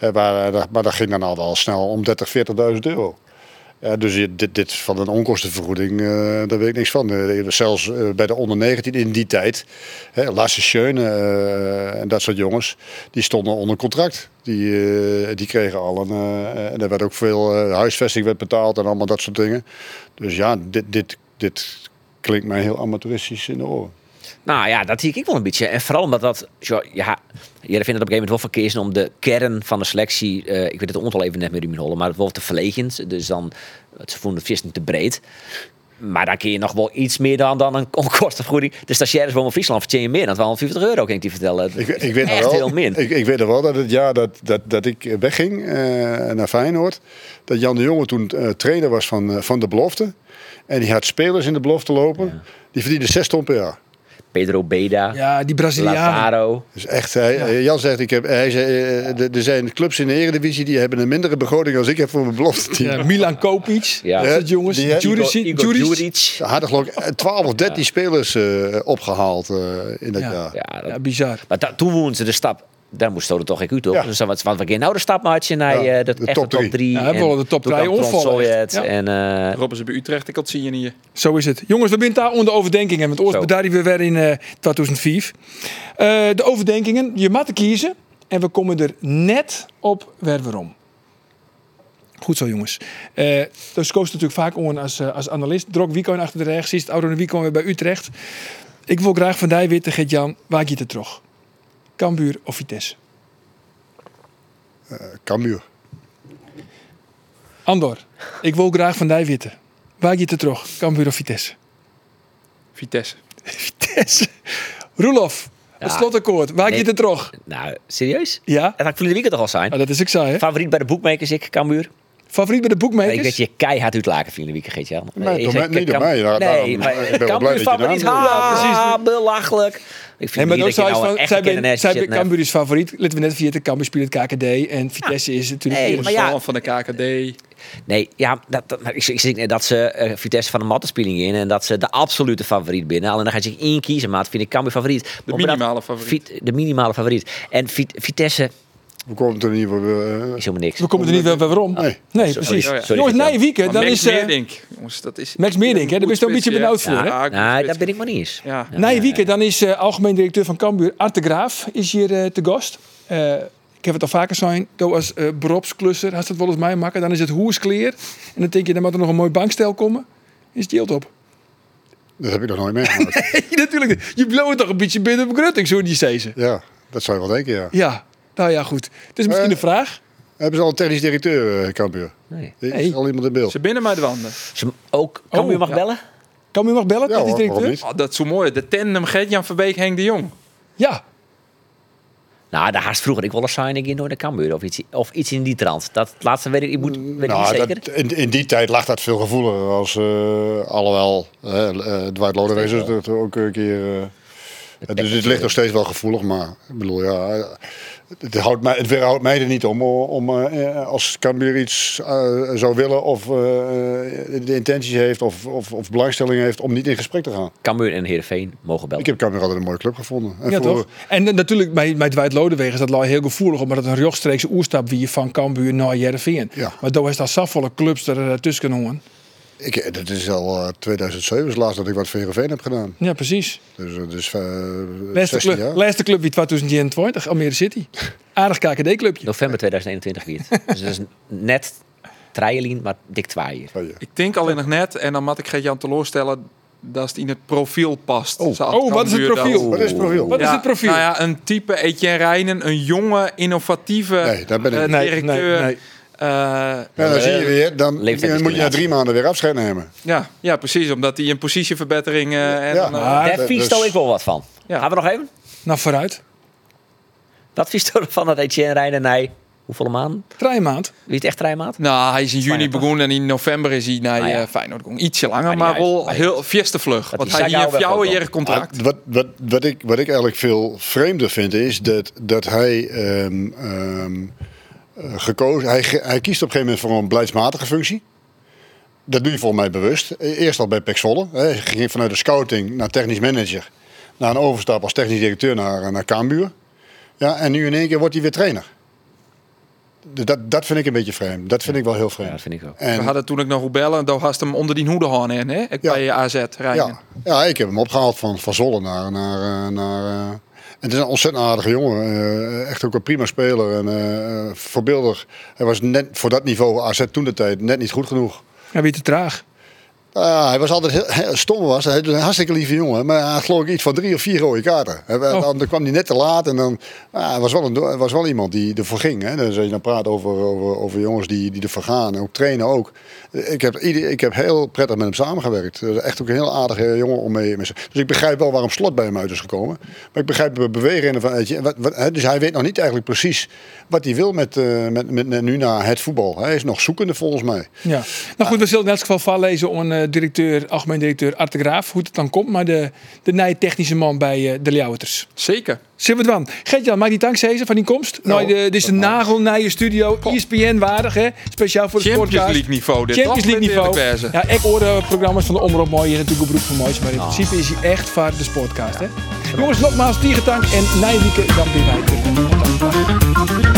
Uh, waar, maar dat ging dan al wel snel om 30, 40.000 euro. Dus dit, dit van een onkostenvergoeding, daar weet ik niks van. Zelfs bij de onder 19 in die tijd, hè, Lasse en dat soort jongens, die stonden onder contract. Die, die kregen al een, en er werd ook veel huisvesting werd betaald en allemaal dat soort dingen. Dus ja, dit, dit, dit klinkt mij heel amateuristisch in de oren. Nou ja, dat zie ik wel een beetje. En vooral omdat dat, ja, jullie vinden het op een gegeven moment wel verkeerd om de kern van de selectie, uh, ik weet het ont wel even net met Ruben Hollen, maar het wordt te verlegend. Dus dan, ze vonden het vis te breed. Maar dan kun je nog wel iets meer dan, dan een onkostenvergoeding. De stagiaires van Friesland verdienen meer dan 250 euro, kan ik die vertellen. Ik, ik weet Echt wel, heel min. Ik, ik weet er wel dat het jaar dat, dat, dat ik wegging uh, naar Feyenoord, dat Jan de Jonge toen uh, trainer was van, uh, van de belofte. En die had spelers in de belofte lopen. Ja. Die verdienden 6 ton per jaar. Pedro Beda. Ja, die Brazilianen. Lazaro. Dus echt, hij, ja. Jan zegt, ik heb, hij zei, er zijn clubs in de Eredivisie die hebben een mindere begroting als ik heb voor mijn belofte team. Ja, Milan Kopic, ja. dat jongens. Die, Igor, Igor Juric. hadden geloof ik 12 of 13 spelers uh, opgehaald uh, in dat ja. jaar. Ja, dat, bizar. Maar toen woonden ze de stap daar moest er toch ik uit, toch? Ja. Dus dan wat, want we gaan nou de stap maken naar Ja, eh, de, de echte top top drie. 3. Ja, we willen de top drie onvallen echt. Ja. En eh, Robben ze bij Utrecht, ik had zien hier. Zo is het. Jongens, we zijn daar onder overdenkingen. Want ooit bedaarden we weer in eh 2005. Eh, de overdenkingen, je mag kiezen. En we komen er net op waar waarom. Goed zo, jongens. Eh dus koos natuurlijk vaak on als, als analist. Drok Wico achter de rechts. Is het oude Wico weer bij Utrecht. Ik wil graag van die weten, Gert-Jan, waar je het terug? Cambuur of Vitesse? Cambuur. Andor, ik wil graag van die weten. Waar je het terug? Cambuur of Vitesse? Vitesse. Vitesse. Roelof, het Ja. slotakkoord. Waar Nee. je het terug? nou, serieus? Ja? Dat had ik verleden weekend toch al zijn. Ah, dat is ik zei, hè? Favoriet bij de boekmakers, ik, Cambuur. Favoriet bij de Ik boekmakers? weet je keihard uitlaken verleden weekend, geet je Nee, Ik zeg, niet door Cam- mij. Daar- Nee, daarom- maar ik ben wel blij je favoriet. naam noemt. Ha, belachelijk. Ik Nee, vind maar niet dat dat je zou nou van, echt zij ben, zij ben. Cambuur is favoriet. Laten we net vergeten, Cambuur speelt het KKD en Vitesse is natuurlijk... Nee, maar ja. Van de KKD. Nee, ja, dat, dat, maar ik, ik zeg niet dat ze eh, Vitesse van de mattenspeling in en dat ze de absolute favoriet binnen. Alleen dan gaat zich één kiezen, maar dat vind ik Cambuur favoriet. De minimale favoriet. De minimale favoriet. En Vit- Vitesse We komen er niet voor. eh, is helemaal niks. We komen er niet waarom. Nee. Nee, Sorry. precies. Sorry, Jongens, na Gert-Jan. je weekend, Maar dan Max is... eh, Meerdink, jongens, dat is... Max Meerdink, hè, daar ben je toch een beetje benauwd voor? Ja, nou, spits. dat ben ik maar niet eens. Ja. Na je weekend, dan is eh, algemeen directeur van Cambuur, Art de Graaf, is hier eh, te gast. Eh, ik heb het al vaker zijn, dat was eh beroepsklusser, had het wel eens mij maken. Dan is het hoerskleer. En dan denk je, dan moet er nog een mooi bankstel komen. Is het yield op? Dat heb ik nog nooit meegemaakt. Natuurlijk, je bloot toch een beetje binnen begrutting, zo die stezen. ja, dat zou je wel denken, ja. Ja, nou ja, goed. Het is misschien Eh, een vraag. Hebben ze al een technisch directeur, eh Cambuur? Nee. Is Nee. al iemand in beeld? Ze binnen mij de wanden. Ze ook Cambuur Oh, mag ja. bellen? Kan u mag bellen, Ja, technisch hoor, directeur? Oh, dat is zo mooi. De tandem Gert-Jan Verbeek, Henk de Jong. Ja, Nou, daar haast vroeger ik wel eens zijn ik in door de Cambuur of iets, of iets in die trant. Dat laatste weet ik, ik moet, weet ik niet Nou, zeker. dat, in, in die tijd lag dat veel gevoeliger als eh alhoewel uh, Dwight Lodewijs is het ook een keer. eh, dus het ligt nog steeds wel gevoelig, maar ik bedoel ja, eh, het houdt mij, het weerhoudt mij er niet om om eh, als Cambuur iets eh, zou willen of eh, de intenties heeft of, of, of belangstelling heeft om niet in gesprek te gaan. Cambuur en Heerenveen mogen bellen. Ik heb Cambuur altijd een mooie club gevonden. En ja voor- toch? En eh, natuurlijk, bij, bij Dwight Lodewegen is dat al heel gevoelig, omdat het een rechtstreekse oerstap wie van Cambuur naar Jereveen. Ja. Maar daar is dat zoveel clubs er eh, tussen genomen. Ik, dat is al eh, 2007 is het laatst dat ik wat voor Heerenveen heb gedaan. Ja, precies. Dus, eh, dus eh, Laatste 16 club, jaar. laatste club wie 2021, Almere City. Aardig KKD-clubje. November 2021 weer. dus dat is net Trijalien, maar dik twaaien. Oh, ja. Ik denk alleen nog net, en dan moet ik Gert-Jan teleurstellen, dat het in het profiel past. Oh. Oh, wat is het profiel? Wat is het profiel? Wat is het profiel? Nou ja, een type Etienne Rijnen, een jonge, innovatieve Nee, daar ben ik eh, directeur. nee, nee. Eh, Ja, dan zie je weer, dan, moet je na drie maanden weer afscheid nemen. ja, ja, precies, omdat hij een positieverbetering eh, en Ja. eh, Daar dat- vies dus- ik wel wat van. Ja. Gaan we nog even? Nou, vooruit. Wat vies van dat Etienne rijden naar hoeveel maanden? Drie maand. Wie is het echt rijmaat? Nou, hij is in juni begonnen en in november is hij naar Ah, ja. eh, Feyenoord gegaan. Ietsje langer, Maar maar, niet uit. wel heel fieste vlug. Dat Want hij jouw ook jaar contract. Ah, wat, wat, wat, ik, wat ik eigenlijk veel vreemder vind is dat, dat hij, ehm, ehm, eh, gekozen, hij, hij kiest op een gegeven moment voor een beleidsmatige functie. Dat doe je volgens mij bewust. Eh, Eerst al bij Pek Zwolle. hè. Hij ging vanuit de scouting naar technisch manager. Naar een overstap als technisch directeur naar, naar Kaambuur. Ja, en nu in één keer wordt hij weer trainer. Dat, dat vind ik een beetje vreemd. Dat vind ik wel heel Ja, vreemd. dat vind ik ook. En- We hadden toen ik nog bellen, daar had hem onder die hoede gaan in, hè? Ik Ja. bij AZ rijden. Ja, ja, ik heb hem opgehaald van, van Zolle naar... naar, eh, naar eh, het is een ontzettend aardige jongen. eh, echt ook een prima speler en eh, voorbeeldig. Hij was net voor dat niveau AZ toen de tijd net niet goed genoeg. Ja, wie te traag. Ja, hij was altijd heel, heel stom was. Hij was een hartstikke lieve jongen, maar hij had geloof ik iets van drie of vier rode kaarten. Oh. Dan, dan kwam hij net te laat en dan was wel een, was wel iemand die ervoor ging. Hè. Dus als je dan praat over, over, over jongens die, die ervoor gaan en ook trainen ook. Ik heb, ieder, ik heb heel prettig met hem samengewerkt. Echt ook een heel aardige jongen om mee. mee- Dus ik begrijp wel waarom Slot bij hem uit is gekomen. Maar ik begrijp de bewegingen van. wat, wat, hè, dus hij weet nog niet eigenlijk precies wat hij wil met, eh, met, met, met nu naar het voetbal. Hij is nog zoekende volgens mij. Ja. Nou goed, we zullen in elk geval voorlezen om eh, directeur, algemeen directeur Arte Graaf. Hoe het dan komt, maar de, de nieuwe technische man bij eh, de Ljouweters. Zeker. Zullen we dan? Gert-Jan, maak die dankzij van die komst. Nou, de, dit is de nagel naar je studio. ESPN waardig, hè? Speciaal voor de Champions. League niveau. Dit Champions League niveau. Ja, ik hoorde programma's van de Omroep Mooi en natuurlijk een beroep van Moois. Maar in principe is hij echt voor de sportcast, hè? Jongens, nogmaals, Tiegetank en Nijwieke, dan weer wij terug.